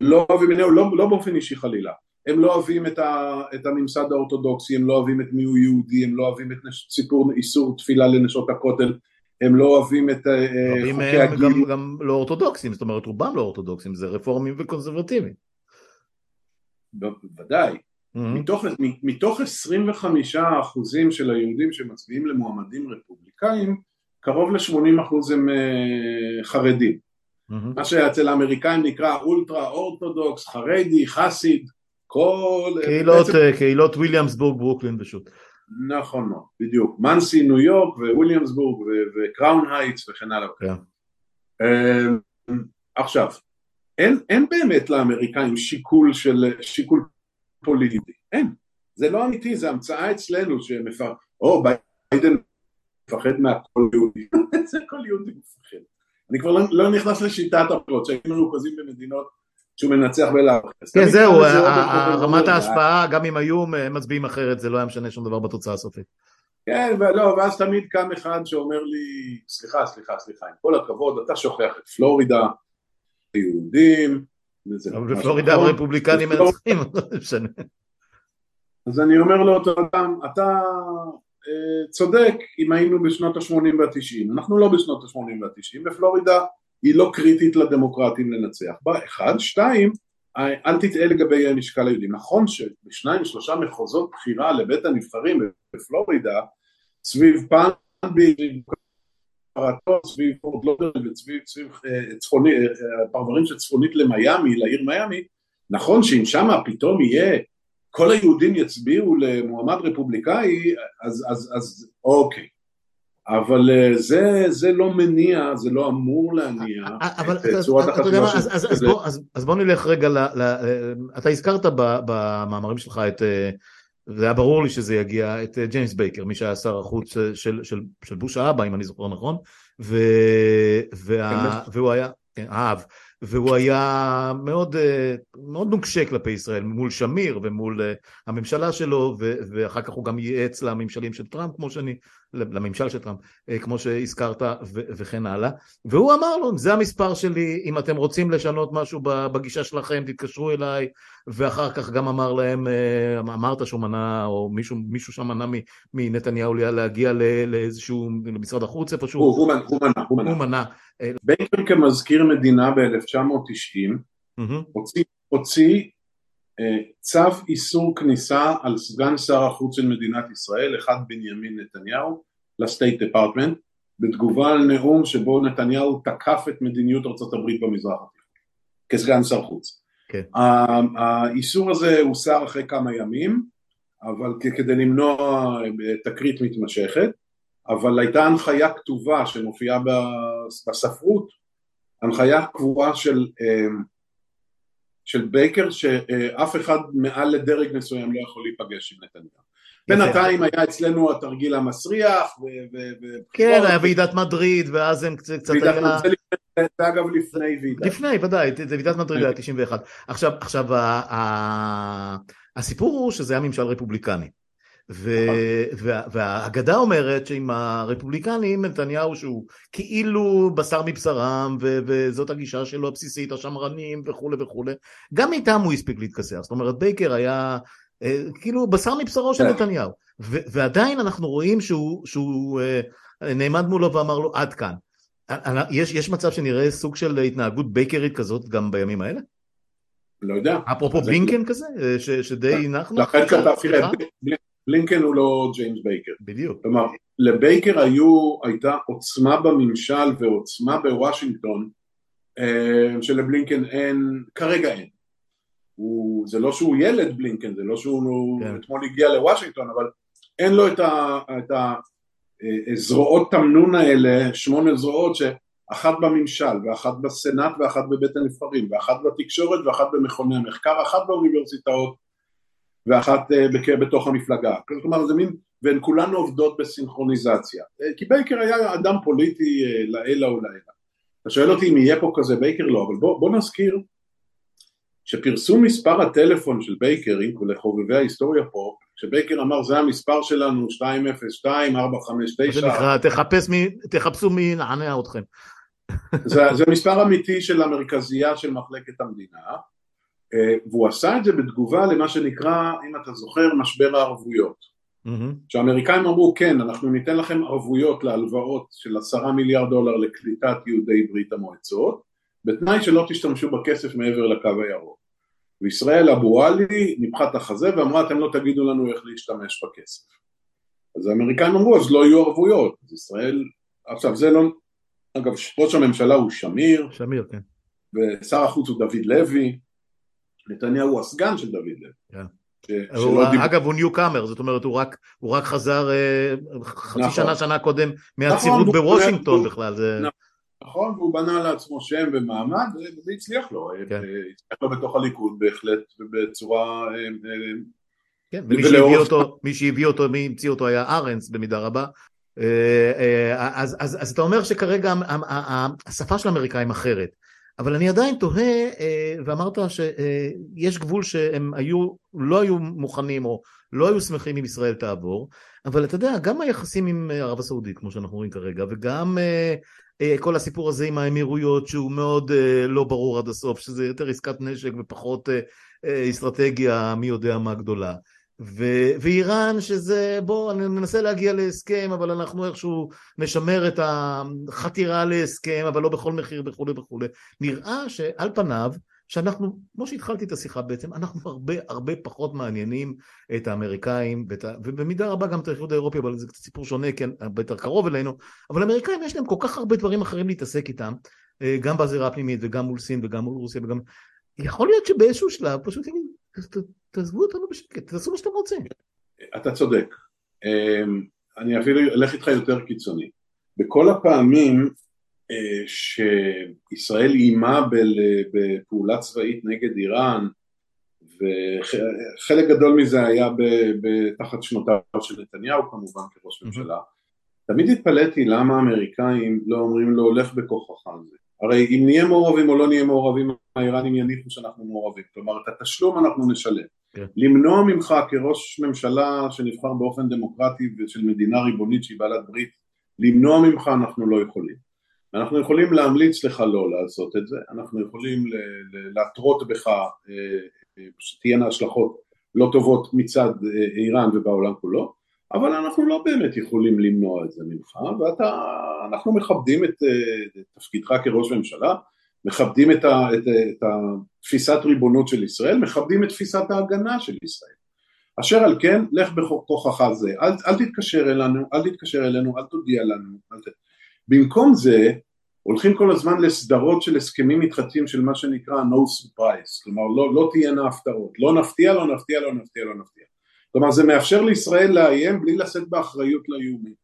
לא אוהבים, לא, לא, לא באופן אישי חלילה, הם לא אוהבים את, ה, את הממסד האורתודוקסי, הם לא אוהבים את מי הוא יהודי, הם לא אוהבים את סיפור איסור תפילה לנשות הכותל, הם לא אוהבים את אה, חוקי הגיל. גם, גם לא אורתודוקסים, זאת אומרת רובם לא אורתודוקסים, זה רפורמים וקונסרבטיביים. בוודאי. מתוך, מתוך 25 אחוזים של היהודים שמצביעים למועמדים רפובליקאים, קרוב ל-80 אחוז הם uh, חרדים. מה שאצל האמריקאים נקרא ultra Orthodox, חרדי, חסיד, כל... קהילות, בעצם... אה, קהילות וויליאמסבורג, ברוקלין ושות'. נכון מאוד, בדיוק. מונסי, ניו יורק וויליאמסבורג וקראון הייטס וכן הלאה. כן. אממ, עכשיו, אין, אין באמת לאמריקאים שיקול של שיקול פוליטי, אין. זה לא אמיתי, זה המצאה אצלנו שמפר... או ביידן מפחד מהכל יהודי, זה כל יהודי מפחד. אני כבר לא, לא נכנס לשיטת הבחירות, שהיינו מרוכזים במדינות שהוא מנצח בלאו. כן זהו, רמת ההשפעה, גם אם היו מצביעים אחרת, זה לא היה משנה שום דבר בתוצאה הסופית. כן, ולא, ואז תמיד קם אחד שאומר לי, סליחה, סליחה, סליחה, עם כל הכבוד, אתה שוכח את פלורידה, היהודים, אבל בפלורידה הרפובליקנים מנצחים, לא משנה. אז אני אומר לו, אתה, אתה צודק אם היינו בשנות ה-80 וה-90, אנחנו לא בשנות ה-80 וה-90, ופלורידה היא לא קריטית לדמוקרטים לנצח. בה, אחד, שתיים, אל תטעה לגבי משקל היהודים, נכון שבשניים שלושה מחוזות בחירה לבית הנבחרים בפלורידה, סביב פנבי, סביב פורט לודר וסביב צפוני, פרברים שצפונית למיאמי, לעיר מיאמי, נכון שאם שמה פתאום יהיה כל היהודים יצביעו למועמד רפובליקאי, אז, אז, אז אוקיי. אבל אה, זה, זה לא מניע, זה לא אמור להניע אבל, את צורת החשיבה של... אז, אז, בוא, אז, אז בוא נלך רגע, ל, ל, אתה הזכרת במאמרים שלך את, אה, זה היה ברור לי שזה יגיע, את אה, ג'יימס בייקר, מי שהיה שר החוץ של, של, של, של בוש האבא, אם אני זוכר נכון, ו, וה, כן, והוא היה, כן, האב. והוא היה מאוד, אה, מאוד נוקשה כלפי ישראל מול שמיר ומול אה, הממשלה שלו ואחר כך הוא גם ייעץ לממשלים של טראמפ כמו שאני, לממשל של טראמפ אה, כמו שהזכרת וכן הלאה והוא אמר לו זה המספר שלי אם אתם רוצים לשנות משהו בגישה שלכם תתקשרו אליי ואחר כך גם אמר להם אמרת שהוא מנע או מישהו, מישהו שם מנע מנתניהו להגיע לאיזשהו למשרד החוץ איפשהו הוא, הוא, הוא מנע, הוא מנע, הוא מנע. בייקר כמזכיר מדינה ב-1990 mm-hmm. הוציא, הוציא אה, צו איסור כניסה על סגן שר החוץ של מדינת ישראל, אחד בנימין נתניהו, לסטייט דפרטמנט, בתגובה על נאום שבו נתניהו תקף את מדיניות ארה"ב במזרח התיכון, כסגן שר חוץ. כן. האיסור הזה הוסר אחרי כמה ימים, אבל כדי למנוע אה, תקרית מתמשכת, אבל הייתה הנחיה כתובה שמופיעה בספרות, הנחיה קבועה של, אמ, של בייקר שאף אחד מעל לדרג מסוים לא יכול להיפגש עם נתניהו. בינתיים היה אצלנו התרגיל המסריח ו... כן, היה ועידת מדריד ואז הם קצת היה... זה אגב לפני ועידת. לפני, ודאי, זה ועידת מדריד היה 91. עכשיו, עכשיו הסיפור הוא שזה היה ממשל רפובליקני. והאגדה אומרת שעם הרפובליקנים נתניהו שהוא כאילו בשר מבשרם וזאת הגישה שלו הבסיסית השמרנים וכולי וכולי גם איתם הוא הספיק להתכסח זאת אומרת בייקר היה אה, כאילו בשר מבשרו של כן. נתניהו ועדיין אנחנו רואים שהוא אה, נעמד מולו ואמר לו עד כאן יש, יש מצב שנראה סוג של התנהגות בייקרית כזאת גם בימים האלה? לא יודע. אפרופו בלינקן כזה, שדי הנחנו? לכן כתבתי להם, בלינקן הוא לא ג'יימס בייקר. בדיוק. כלומר, לבייקר היו, הייתה עוצמה בממשל ועוצמה בוושינגטון אה, שלבלינקן אין, כרגע אין. הוא, זה לא שהוא ילד בלינקן, זה לא שהוא כן. אתמול הגיע לוושינגטון, אבל אין לו את, ה, את הזרועות אה, תמנון האלה, שמונה זרועות שאחת בממשל ואחת בסנאט ואחת בבית הנבחרים ואחת בתקשורת ואחת במכוני המחקר, אחת באוניברסיטאות ואחת אה, בתוך המפלגה, כלומר זה מין, והן כולן עובדות בסינכרוניזציה, אה, כי בייקר היה אדם פוליטי אה, לעילא ולעילא. אתה שואל אותי אם יהיה פה כזה בייקר? לא, אבל בוא, בוא נזכיר שפרסום מספר הטלפון של בייקר, לחובבי ההיסטוריה פה, שבייקר אמר זה המספר שלנו 202 459 זה נקרא, תחפש מי, תחפשו מי נענע אתכם זה, זה מספר אמיתי של המרכזייה של מחלקת המדינה והוא עשה את זה בתגובה למה שנקרא, אם אתה זוכר, משבר הערבויות. שהאמריקאים אמרו כן, אנחנו ניתן לכם ערבויות להלוואות של עשרה מיליארד דולר לקליטת יהודי ברית המועצות, בתנאי שלא תשתמשו בכסף מעבר לקו הירוק. וישראל אבו עלי ניפחה את החזה ואמרה אתם לא תגידו לנו איך להשתמש בכסף. אז האמריקאים אמרו אז לא יהיו ערבויות, אז ישראל, עכשיו זה לא, אגב ראש הממשלה הוא שמיר, שמיר כן, ושר החוץ הוא דוד לוי, נתניהו הוא הסגן של דוד לוי. כן. אגב הוא ניו קאמר, זאת אומרת הוא רק, הוא רק חזר אה, חצי נכון. שנה, שנה קודם מהצירות נכון, בוושינגטון הוא, בכלל. זה... נכון, והוא בנה לעצמו שם ומעמד, וזה הצליח לו, אה, כן. הצליח לו בתוך הליכוד בהחלט, בצורה... אה, כן, ומי שהביא אותו, מי שהביא אותו, מי המציא אותו היה ארנס במידה רבה. אז, אז, אז אתה אומר שכרגע השפה של האמריקאים אחרת. אבל אני עדיין תוהה, אה, ואמרת שיש גבול שהם היו, לא היו מוכנים או לא היו שמחים אם ישראל תעבור, אבל אתה יודע, גם היחסים עם ערב הסעודית, כמו שאנחנו רואים כרגע, וגם אה, אה, כל הסיפור הזה עם האמירויות, שהוא מאוד לא ברור עד הסוף, שזה יותר עסקת נשק ופחות אסטרטגיה מי יודע מה גדולה. ו- ואיראן שזה בוא ננסה להגיע להסכם אבל אנחנו איכשהו נשמר את החתירה להסכם אבל לא בכל מחיר וכולי וכולי. נראה שעל פניו שאנחנו כמו שהתחלתי את השיחה בעצם אנחנו הרבה הרבה פחות מעניינים את האמריקאים ואת, ובמידה רבה גם את האיחוד האירופי אבל זה קצת סיפור שונה כן הרבה יותר קרוב אלינו. אבל האמריקאים יש להם כל כך הרבה דברים אחרים להתעסק איתם אה, גם בזירה הפנימית וגם מול סין וגם מול רוסיה וגם יכול להיות שבאיזשהו שלב פשוט יגיד תעזבו אותנו בשקט, תעשו מה שאתם רוצים. אתה צודק. אמ, אני אפילו אלך איתך יותר קיצוני. בכל הפעמים אה, שישראל איימה בפעולה צבאית נגד איראן, וחלק גדול מזה היה תחת שנותיו של נתניהו כמובן כראש ממשלה, תמיד התפלאתי למה האמריקאים לא אומרים לו הולך בכוחך על זה. הרי אם נהיה מעורבים או לא נהיה מעורבים, האיראנים יניחו שאנחנו מעורבים. כלומר, את התשלום אנחנו נשלם. כן. למנוע ממך כראש ממשלה שנבחר באופן דמוקרטי ושל מדינה ריבונית שהיא בעלת ברית, למנוע ממך אנחנו לא יכולים. אנחנו יכולים להמליץ לך לא לעשות את זה, אנחנו יכולים להתרות בך אה, אה, שתהיינה השלכות לא טובות מצד אה, איראן ובעולם כולו, אבל אנחנו לא באמת יכולים למנוע את זה ממך, ואנחנו מכבדים את, את תפקידך כראש ממשלה, מכבדים את, ה, את, את התפיסת ריבונות של ישראל, מכבדים את תפיסת ההגנה של ישראל. אשר על כן, לך בכוחך זה, אל, אל תתקשר אלינו, אל תתקשר אלינו, אל תודיע לנו, אל ת... במקום זה, הולכים כל הזמן לסדרות של הסכמים מתחדשים של מה שנקרא no surprise, כלומר לא, לא תהיינה הפתעות, לא נפתיע, לא נפתיע, לא נפתיע, לא נפתיע. כלומר זה מאפשר לישראל לאיים בלי לשאת באחריות לאיומים.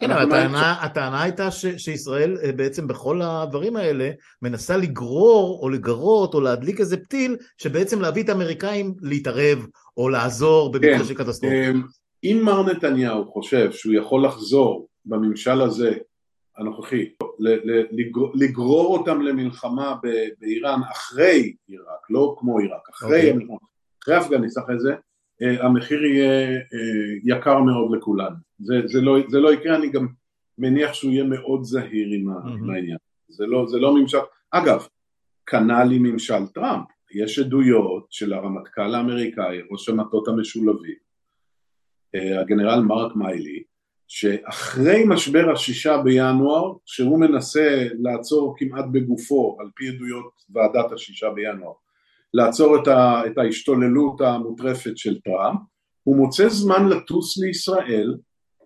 כן, אבל הטענה, הטענה הייתה ש, שישראל אה, בעצם בכל הדברים האלה מנסה לגרור או לגרות או להדליק איזה פתיל שבעצם להביא את האמריקאים להתערב או לעזור במקרה כן, של קטסטרופה. אמ, אם מר נתניהו חושב שהוא יכול לחזור בממשל הזה הנוכחי, לגרור אותם למלחמה באיראן אחרי עיראק, לא כמו עיראק, אחרי, okay. אוקיי. אחרי אפגניסטן, אחרי זה, אה, המחיר יהיה אה, יקר מאוד לכולנו. זה, זה, לא, זה לא יקרה, אני גם מניח שהוא יהיה מאוד זהיר עם, mm-hmm. העניין. זה לא, זה לא ממשל, אגב, כנ"ל עם ממשל טראמפ, יש עדויות של הרמטכ"ל האמריקאי, ראש המטות המשולבים, אה, הגנרל מרק מיילי, שאחרי משבר השישה בינואר, שהוא מנסה לעצור כמעט בגופו, על פי עדויות ועדת השישה בינואר, לעצור את, ה, את ההשתוללות המוטרפת של טראמפ, הוא מוצא זמן לטוס לישראל,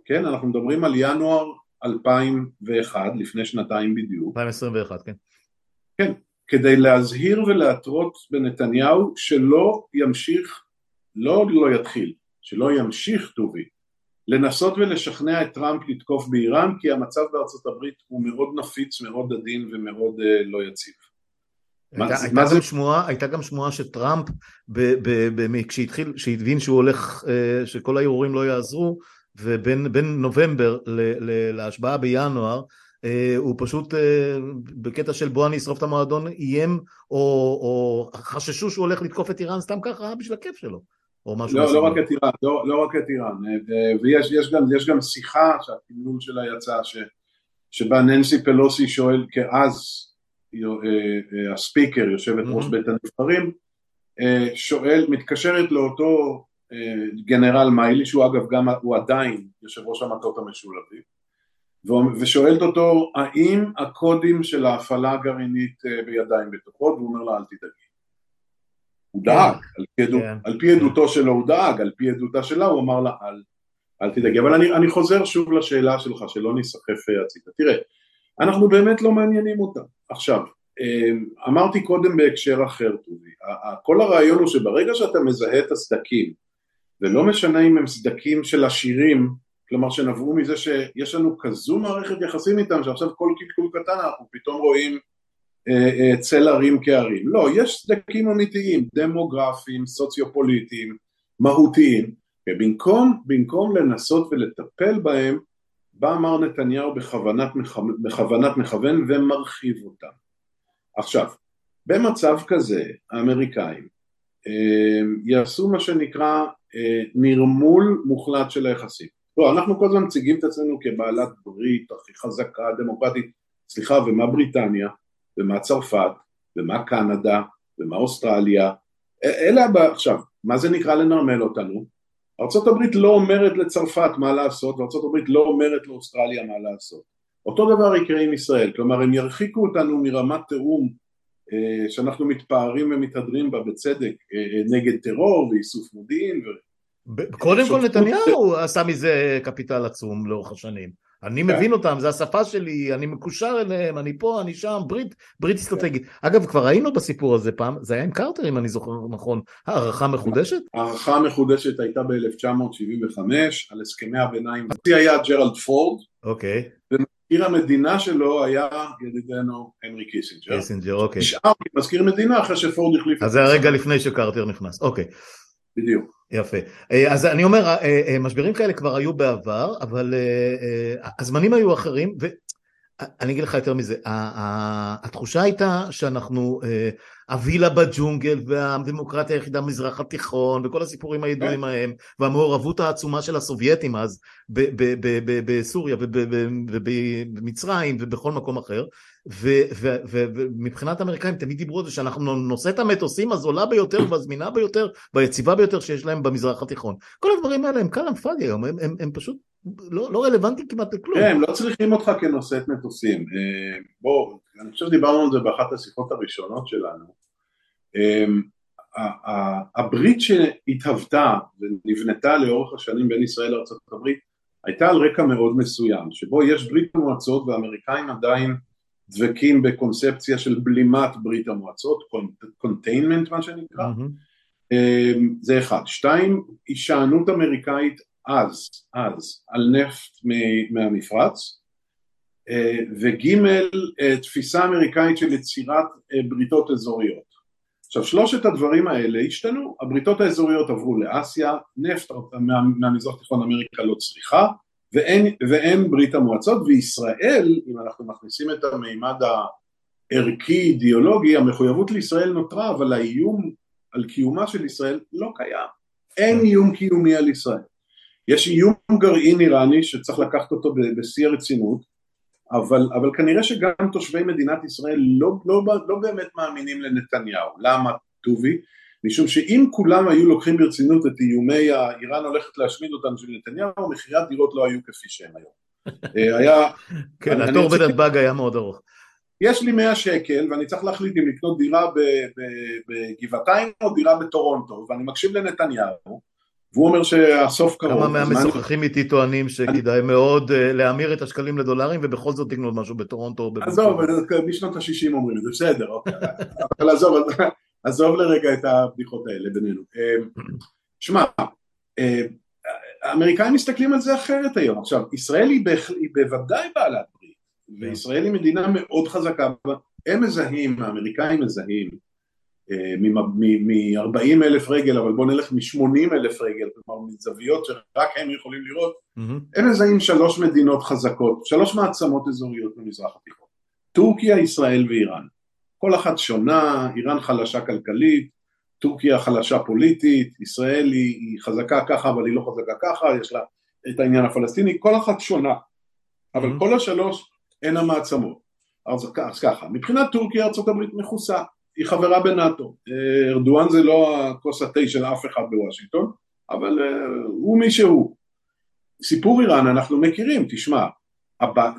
כן, אנחנו מדברים על ינואר 2001, לפני שנתיים בדיוק. 2021, כן. כן, כדי להזהיר ולהתרות בנתניהו שלא ימשיך, לא לא יתחיל, שלא ימשיך טובי, לנסות ולשכנע את טראמפ לתקוף באיראן, כי המצב בארצות הברית הוא מאוד נפיץ, מאוד עדין ומאוד uh, לא יציב. הייתה, הייתה, גם שמועה, הייתה גם שמועה שטראמפ, כשהתחיל, כשהבין שהוא הולך, אה, שכל הערעורים לא יעזרו, ובין נובמבר להשבעה בינואר, אה, הוא פשוט אה, בקטע של בוא אני אשרוף את המועדון איים או, או חששו שהוא הולך לתקוף את איראן סתם ככה בשביל הכיף שלו או משהו לא, לא רק את איראן, לא, לא רק את איראן ויש יש גם, יש גם שיחה שהתמלול שלה יצא ש, שבה ננסי פלוסי שואל כאז הספיקר, יושבת ראש בית הנבחרים, אה, שואל, מתקשרת לאותו גנרל מיילי, שהוא אגב גם, הוא עדיין יושב ראש המטות המשולבים, ושואלת אותו האם הקודים של ההפעלה הגרעינית בידיים בטוחות, והוא אומר לה אל תדאגי. הוא דאג, על פי, עדות, כן. על פי עדותו שלו הוא דאג, על פי עדותה שלה הוא אמר לה אל, אל תדאגי. אבל אני, אני חוזר שוב לשאלה שלך, שלא ניסחף הצידה. תראה, אנחנו באמת לא מעניינים אותם. עכשיו, אמ, אמרתי קודם בהקשר אחר, טובי, כל הרעיון הוא שברגע שאתה מזהה את הסדקים, ולא משנה אם הם סדקים של עשירים, כלומר שנבעו מזה שיש לנו כזו מערכת יחסים איתם, שעכשיו כל קלקול קטן אנחנו פתאום רואים אה, אה, צל ערים כערים. לא, יש סדקים אמיתיים, דמוגרפיים, סוציו-פוליטיים, מהותיים, ובמקום לנסות ולטפל בהם, בא מר נתניהו בכוונת, בכוונת מכוון ומרחיב אותם. עכשיו, במצב כזה האמריקאים אה, יעשו מה שנקרא אה, נרמול מוחלט של היחסים. לא, אנחנו כל הזמן מציגים את עצמנו כבעלת ברית הכי חזקה, דמוקרטית, סליחה, ומה בריטניה, ומה צרפת, ומה קנדה, ומה אוסטרליה, אלה עכשיו, מה זה נקרא לנרמל אותנו? ארה"ב לא אומרת לצרפת מה לעשות וארה"ב לא אומרת לאוסטרליה מה לעשות. אותו דבר יקרה עם ישראל, כלומר הם ירחיקו אותנו מרמת תיאום אה, שאנחנו מתפארים ומתהדרים בה בצדק אה, נגד טרור ואיסוף מודיעין. ו... קודם כל נתניהו עשה מזה קפיטל עצום לאורך השנים. אני כן. מבין אותם, זה השפה שלי, אני מקושר אליהם, אני פה, אני שם, ברית, ברית אסטרטגית. אגב, כבר היינו בסיפור הזה פעם, זה היה עם קרטר, אם אני זוכר נכון, הערכה מחודשת? הערכה מחודשת הייתה ב-1975, על הסכמי הביניים. השיא היה ג'רלד פורד. אוקיי. ומזכיר המדינה שלו היה ידידנו הנרי קיסינג'ר. קיסינג'ר, אוקיי. נשאר מזכיר מדינה אחרי שפורד החליף. אז זה הרגע לפני שקרטר נכנס, אוקיי. בדיוק. יפה. אה, אז אני אומר, אה, אה, משברים כאלה כבר היו בעבר, אבל הזמנים היו אחרים, ואני אגיד לך יותר מזה, התחושה הייתה שאנחנו הווילה בג'ונגל והדמוקרטיה היחידה במזרח התיכון וכל הסיפורים הידועים כן. ההם והמעורבות העצומה של הסובייטים אז בסוריה ובמצרים ובכל מקום אחר ומבחינת האמריקאים תמיד דיברו על זה שאנחנו נושא את המטוסים הזולה ביותר והזמינה ביותר והיציבה ביותר שיש להם במזרח התיכון כל הדברים האלה הם כלאם פאדי היום הם פשוט לא, לא רלוונטיים כמעט לכלום. כן, לא צריכים אותך כנושאת מטוסים. אה, בוא, אני חושב שדיברנו על זה באחת השיחות הראשונות שלנו. אמ, הברית שהתהוותה ונבנתה לאורך השנים בין ישראל לארה"ב הייתה על רקע מאוד מסוים, שבו יש ברית המועצות והאמריקאים עדיין דבקים בקונספציה של בלימת ברית המועצות, containment מה שנקרא, mm-hmm. זה אחד. שתיים, הישענות אמריקאית אז, אז, על נפט מהמפרץ, אה, וגימל, אה, תפיסה אמריקאית של יצירת בריתות אזוריות. עכשיו שלושת הדברים האלה השתנו, הבריתות האזוריות עברו לאסיה, נפט מה, מהמזרח התיכון אמריקה לא צריכה ואין, ואין ברית המועצות וישראל, אם אנחנו מכניסים את המימד הערכי אידיאולוגי, המחויבות לישראל נותרה אבל האיום על קיומה של ישראל לא קיים, אין איום קיומי על ישראל, יש איום גרעין איראני שצריך לקחת אותו בשיא הרצינות אבל, אבל כנראה שגם תושבי מדינת ישראל לא, לא, לא באמת מאמינים לנתניהו. למה, טובי? משום שאם כולם היו לוקחים ברצינות את איומי האיראן הולכת להשמיד אותנו של נתניהו, מחירי הדירות לא היו כפי שהם היום. אה, היה... כן, התור בנתב"ג היה מאוד ארוך. יש לי 100 שקל ואני צריך להחליט אם לקנות דירה בגבעתיים או דירה בטורונטו, ואני מקשיב לנתניהו, והוא אומר שהסוף קרוב. כמה מהמשוחחים איתי טוענים שכדאי מאוד אה, להמיר את השקלים לדולרים ובכל זאת לקנות משהו בטורונטו. עזוב, משנות ה-60 אומרים את זה, בסדר, אוקיי. אבל עזוב, עזוב לרגע את הבדיחות האלה בינינו. אה, שמע, אה, האמריקאים מסתכלים על זה אחרת היום. עכשיו, ישראל היא בוודאי בעלת ברית, וישראל היא מדינה מאוד חזקה, הם מזהים, האמריקאים מזהים, מ-40 אלף רגל, אבל בואו נלך מ-80 אלף רגל, כלומר מזוויות שרק הם יכולים לראות, mm-hmm. הם מזהים שלוש מדינות חזקות, שלוש מעצמות אזוריות במזרח התיכון, טורקיה, ישראל ואיראן. כל אחת שונה, איראן חלשה כלכלית, טורקיה חלשה פוליטית, ישראל היא, היא חזקה ככה אבל היא לא חזקה ככה, יש לה את העניין הפלסטיני, כל אחת שונה, אבל mm-hmm. כל השלוש הן המעצמות. אז, אז ככה, מבחינת טורקיה ארה"ב מכוסה, היא חברה בנאטו. אה, ארדואן זה לא הכוס התה של אף אחד בוושינגטון, אבל אה, הוא מי שהוא. סיפור איראן אנחנו מכירים, תשמע,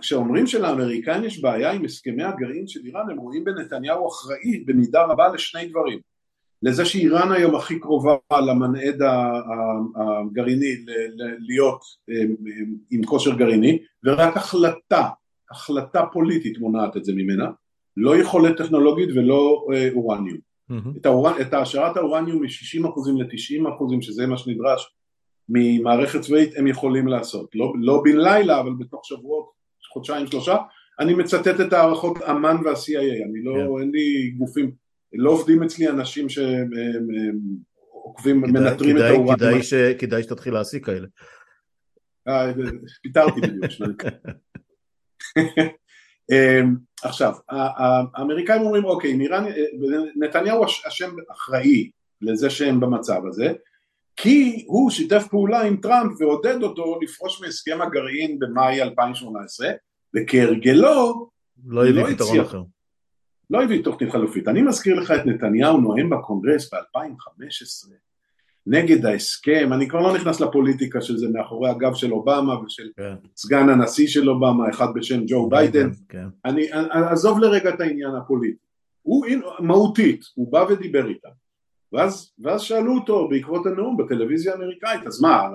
כשאומרים שלאמריקאים יש בעיה עם הסכמי הגרעין של איראן, הם רואים בנתניהו אחראי במידה רבה לשני דברים. לזה שאיראן היום הכי קרובה למנעד הגרעיני להיות אה, עם כושר גרעיני, ורק החלטה, החלטה פוליטית מונעת את זה ממנה. לא יכולת טכנולוגית ולא אה, אורניום. Mm-hmm. את, האור... את העשרת האורניום מ-60% ל-90% שזה מה שנדרש ממערכת צבאית הם יכולים לעשות, לא, לא בן לילה אבל בתוך שבועות, חודשיים שלושה, אני מצטט את הערכות אמ"ן וה-CIA, אני לא, yeah. אין לי גופים, לא עובדים אצלי אנשים שעוקבים, מנטרים את האורניום. כדאי, ש... כדאי שתתחיל להעסיק כאלה. אה, פיטרתי בדיוק, אמ, עכשיו, האמריקאים אומרים אוקיי, נירן, נתניהו אשם אחראי לזה שהם במצב הזה, כי הוא שיתף פעולה עם טראמפ ועודד אותו לפרוש מהסכם הגרעין במאי 2018, וכהרגלו לא הביא לא פתרון אחר. לא הביא תוכנית חלופית. אני מזכיר לך את נתניהו נואם בקונגרס ב-2015, נגד ההסכם, אני כבר לא נכנס לפוליטיקה של זה מאחורי הגב של אובמה ושל כן. סגן הנשיא של אובמה, אחד בשם ג'ו ביידן, כן. אני, עזוב לרגע את העניין הפוליטי, הוא מהותית, הוא בא ודיבר איתם, ואז, ואז שאלו אותו בעקבות הנאום בטלוויזיה האמריקאית, אז מה,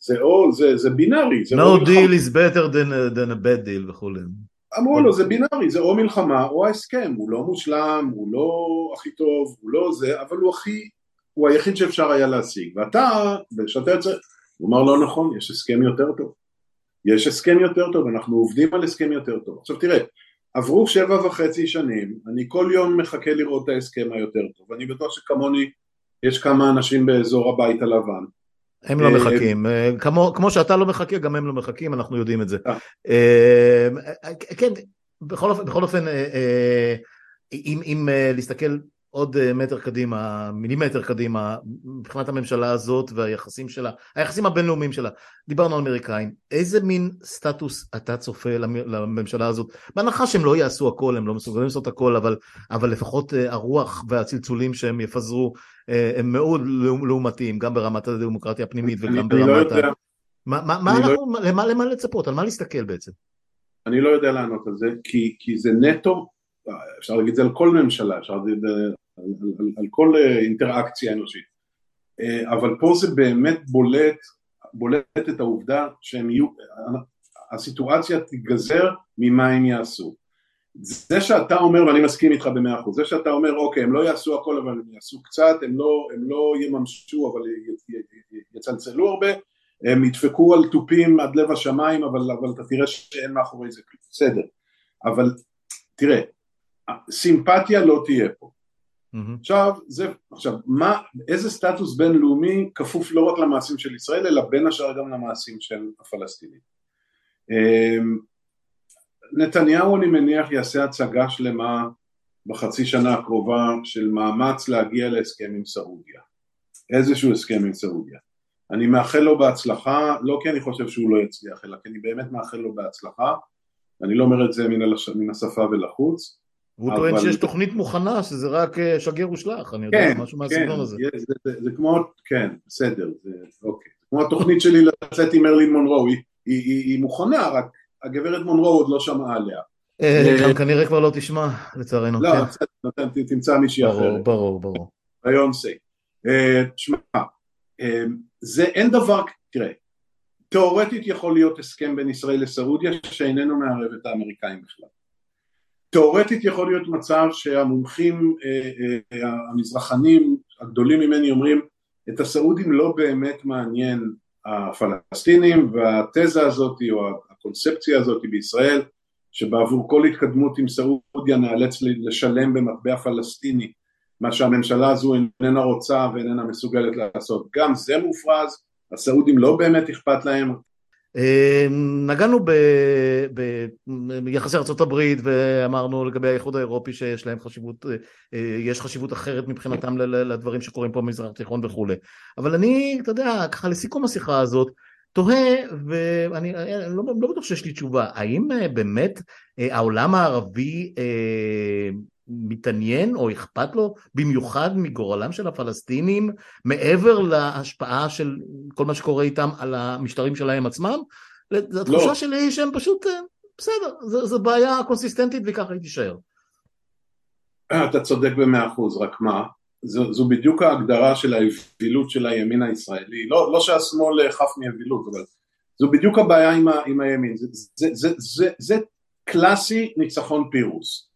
זה או, זה, זה בינארי, זה no deal is better than, than a bad deal וכולי. אמרו לו זה בינארי, זה או מלחמה או ההסכם, הוא לא מושלם, הוא לא הכי טוב, הוא לא זה, אבל הוא הכי הוא היחיד שאפשר היה להשיג, ואתה, כשאתה יוצא, הוא אמר לא נכון, יש הסכם יותר טוב, יש הסכם יותר טוב, אנחנו עובדים על הסכם יותר טוב. עכשיו תראה, עברו שבע וחצי שנים, אני כל יום מחכה לראות את ההסכם היותר טוב, ואני בטוח שכמוני יש כמה אנשים באזור הבית הלבן. הם לא אה, מחכים, אה, כמו, כמו שאתה לא מחכה, גם הם לא מחכים, אנחנו יודעים את זה. אה. כן, בכל אופן, בכל אופן אם, אם להסתכל עוד אה, מטר קדימה, מילימטר קדימה, מבחינת הממשלה הזאת והיחסים שלה, היחסים הבינלאומיים שלה. דיברנו על אמריקאים, איזה מין סטטוס אתה צופה לממשלה הזאת? בהנחה שהם לא יעשו הכל, הם לא מסוגלים לעשות הכל, אבל, אבל לפחות אה, הרוח והצלצולים שהם יפזרו אה, הם מאוד לעומתיים, גם ברמת הדמוקרטיה הפנימית וגם אני, ברמת... אני לא יודע. מה, מה, מה לא- אנחנו, לא... למה, למה לצפות? על מה להסתכל בעצם? אני לא יודע לענות על זה, כי, כי זה נטו אפשר להגיד את זה על כל ממשלה, אפשר להגיד על, על, על, על כל אה, אינטראקציה אנושית, אה, אבל פה זה באמת בולט, בולט את העובדה שהם יהיו, הסיטואציה תיגזר ממה הם יעשו. זה שאתה אומר, ואני מסכים איתך במאה אחוז, זה שאתה אומר אוקיי הם לא יעשו הכל אבל הם יעשו קצת, הם לא, הם לא יממשו אבל יצלצלו הרבה, הם ידפקו על תופים עד לב השמיים אבל, אבל אתה תראה שאין מאחורי זה כלום, בסדר, אבל תראה סימפתיה לא תהיה פה. Mm-hmm. עכשיו, זה, עכשיו, מה, איזה סטטוס בינלאומי כפוף לא רק למעשים של ישראל, אלא בין השאר גם למעשים של הפלסטינים. אמ, נתניהו אני מניח יעשה הצגה שלמה בחצי שנה הקרובה של מאמץ להגיע להסכם עם סעודיה, איזשהו הסכם עם סעודיה. אני מאחל לו בהצלחה, לא כי אני חושב שהוא לא יצליח, אלא כי אני באמת מאחל לו בהצלחה, אני לא אומר את זה מן, הלש... מן השפה ולחוץ, הוא טוען שיש תוכנית מוכנה, שזה רק אה, שגר ושלח, אני יודע, כן, משהו מהסגנון כן, הזה. זה, זה, זה כמו, כן, בסדר, זה, אוקיי. כמו התוכנית שלי לצאת עם מרלין מונרו, היא, היא, היא, היא מוכנה, רק הגברת מונרו עוד לא שמעה עליה. אה, אה, גם כנראה כבר לא תשמע, לצערנו. לא, כן. תמצא מישהי אחרת. ברור, ברור. ביונסי. תשמע, זה אין דבר, תראה, תאורטית יכול להיות הסכם בין ישראל לסעודיה שאיננו מערב את האמריקאים בכלל. תאורטית יכול להיות מצב שהמומחים אה, אה, המזרחנים הגדולים ממני אומרים את הסעודים לא באמת מעניין הפלסטינים והתזה הזאת או הקונספציה הזאת בישראל שבעבור כל התקדמות עם סעודיה נאלץ לשלם במטבע פלסטיני מה שהממשלה הזו איננה רוצה ואיננה מסוגלת לעשות. גם זה מופרז הסעודים לא באמת אכפת להם נגענו ביחסי ארה"ב ואמרנו לגבי האיחוד האירופי שיש להם חשיבות, אה, יש חשיבות אחרת מבחינתם לדברים שקורים פה במזרח התיכון וכולי. אבל אני, אתה יודע, ככה לסיכום השיחה הזאת, תוהה, ואני לא, לא בטוח שיש לי תשובה, האם אה, באמת אה, העולם הערבי מתעניין או אכפת לו במיוחד מגורלם של הפלסטינים מעבר להשפעה של כל מה שקורה איתם על המשטרים שלהם עצמם? התחושה לא. שלי שהם פשוט אה, בסדר, זו בעיה קונסיסטנטית וככה היא תישאר. אתה צודק במאה אחוז, רק מה? זו, זו בדיוק ההגדרה של האווילות של הימין הישראלי, לא, לא שהשמאל חף מאווילות, אבל זו בדיוק הבעיה עם, ה, עם הימין, זה, זה, זה, זה, זה קלאסי ניצחון פירוס.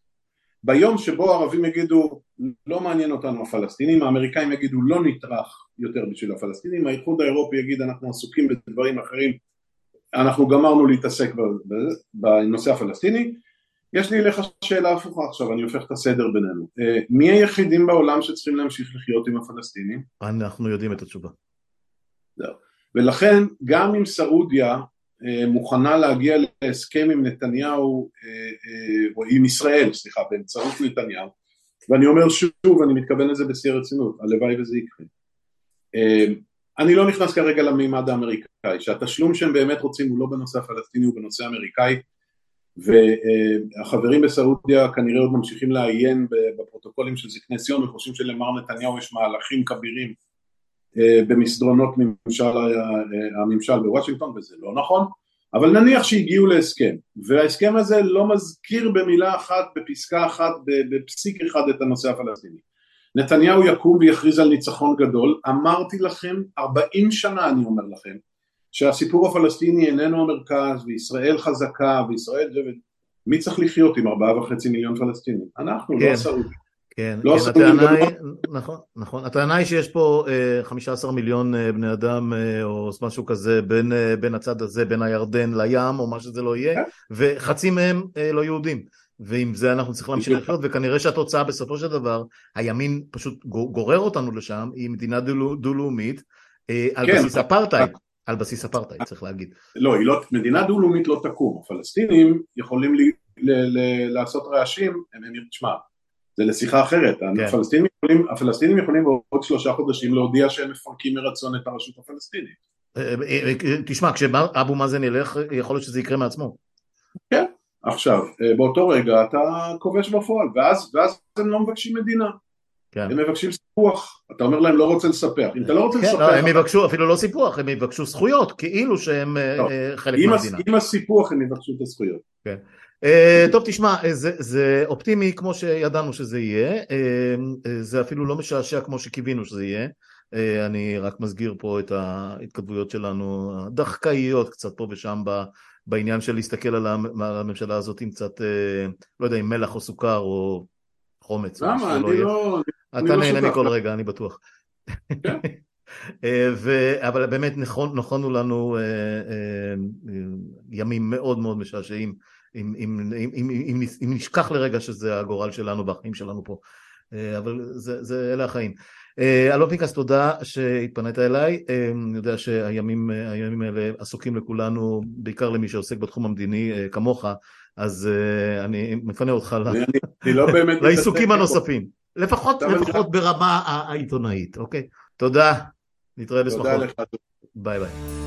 ביום שבו הערבים יגידו לא מעניין אותנו הפלסטינים, האמריקאים יגידו לא נטרח יותר בשביל הפלסטינים, האיחוד האירופי יגיד אנחנו עסוקים בדברים אחרים, אנחנו גמרנו להתעסק בנושא הפלסטיני, יש לי אליך שאלה הפוכה עכשיו, אני הופך את הסדר בינינו, אה, מי היחידים בעולם שצריכים להמשיך לחיות עם הפלסטינים? אנחנו יודעים את התשובה. זהו. ולכן גם אם סעודיה מוכנה להגיע להסכם עם נתניהו, אה, אה, או עם ישראל, סליחה, באמצעות נתניהו, ואני אומר שוב, אני מתכוון לזה בשיא הרצינות, הלוואי וזה יקרה. אני לא נכנס כרגע למימד האמריקאי, שהתשלום שהם באמת רוצים הוא לא בנושא הפלסטיני, הוא בנושא האמריקאי, והחברים בסעודיה כנראה עוד ממשיכים לעיין בפרוטוקולים של זקני ציון וחושבים שלמר נתניהו יש מהלכים כבירים במסדרונות ממשל, הממשל בוושינגטון וזה לא נכון אבל נניח שהגיעו להסכם וההסכם הזה לא מזכיר במילה אחת בפסקה אחת בפסיק אחד את הנושא הפלסטיני נתניהו יקום ויכריז על ניצחון גדול אמרתי לכם ארבעים שנה אני אומר לכם שהסיפור הפלסטיני איננו המרכז וישראל חזקה וישראל מי צריך לחיות עם ארבעה וחצי מיליון פלסטינים? אנחנו, לא כן. לא הסעודים כן, לא כן הטענה היא, נכון, נכון, הטענה היא שיש פה אה, 15 מיליון אה, בני אדם אה, או משהו כזה בין, אה, בין הצד הזה, בין הירדן לים או מה שזה לא יהיה, כן. וחצי מהם אה, לא יהודים, ועם זה אנחנו צריכים להמשיך לחיות, וכנראה שהתוצאה בסופו של דבר, הימין פשוט גורר אותנו לשם, היא מדינה דו-לאומית אה, על כן, בסיס אפרטהייד. על בסיס אפרטהייד צריך להגיד. לא, לא, מדינה דו-לאומית לא תקום, הפלסטינים יכולים לי, ל, ל, לעשות רעשים, הם, הם, תשמע, זה לשיחה אחרת, כן. הפלסטינים, יכולים, הפלסטינים יכולים בעוד שלושה חודשים להודיע שהם מפרקים מרצון את הרשות הפלסטינית. אה, אה, אה, תשמע, כשאבו מאזן ילך, יכול להיות שזה יקרה מעצמו. כן, עכשיו, באותו רגע אתה כובש בפועל, ואז, ואז הם לא מבקשים מדינה. כן. הם מבקשים סיפוח, אתה אומר להם לא רוצה לספח, אם אתה לא רוצה כן, לספח... לא, הם יבקשו אפילו לא סיפוח, הם יבקשו זכויות, כאילו שהם לא. חלק מהמדינה. עם הסיפוח הם יבקשו את הזכויות. כן. Uh, טוב תשמע זה, זה אופטימי כמו שידענו שזה יהיה. uh, זה אפילו לא משעשע כמו שקיווינו שזה יהיה. אני רק מסגיר פה את ההתכתבויות שלנו הדחקאיות קצת פה ושם בעניין של להסתכל על הממשלה הזאת עם קצת לא יודע עם מלח או סוכר או חומץ למה? אני לא... אתה לא נהנה מכל רגע אני בטוח. כן. ו... אבל באמת נכון, נכונו לנו ימים מאוד מאוד משעשעים אם, אם, אם, אם, אם, אם נשכח לרגע שזה הגורל שלנו והחיים שלנו פה, אה, אבל זה, זה אלה החיים. אה, אלון פינקס, תודה שהתפנית אליי, אה, אני יודע שהימים האלה עסוקים לכולנו, בעיקר למי שעוסק בתחום המדיני כמוך, אז אני מפנה אותך לא לעיסוקים הנוספים, לפחות, לפחות ברמה העיתונאית, אוקיי? תודה, נתראה בשמחות. ביי ביי.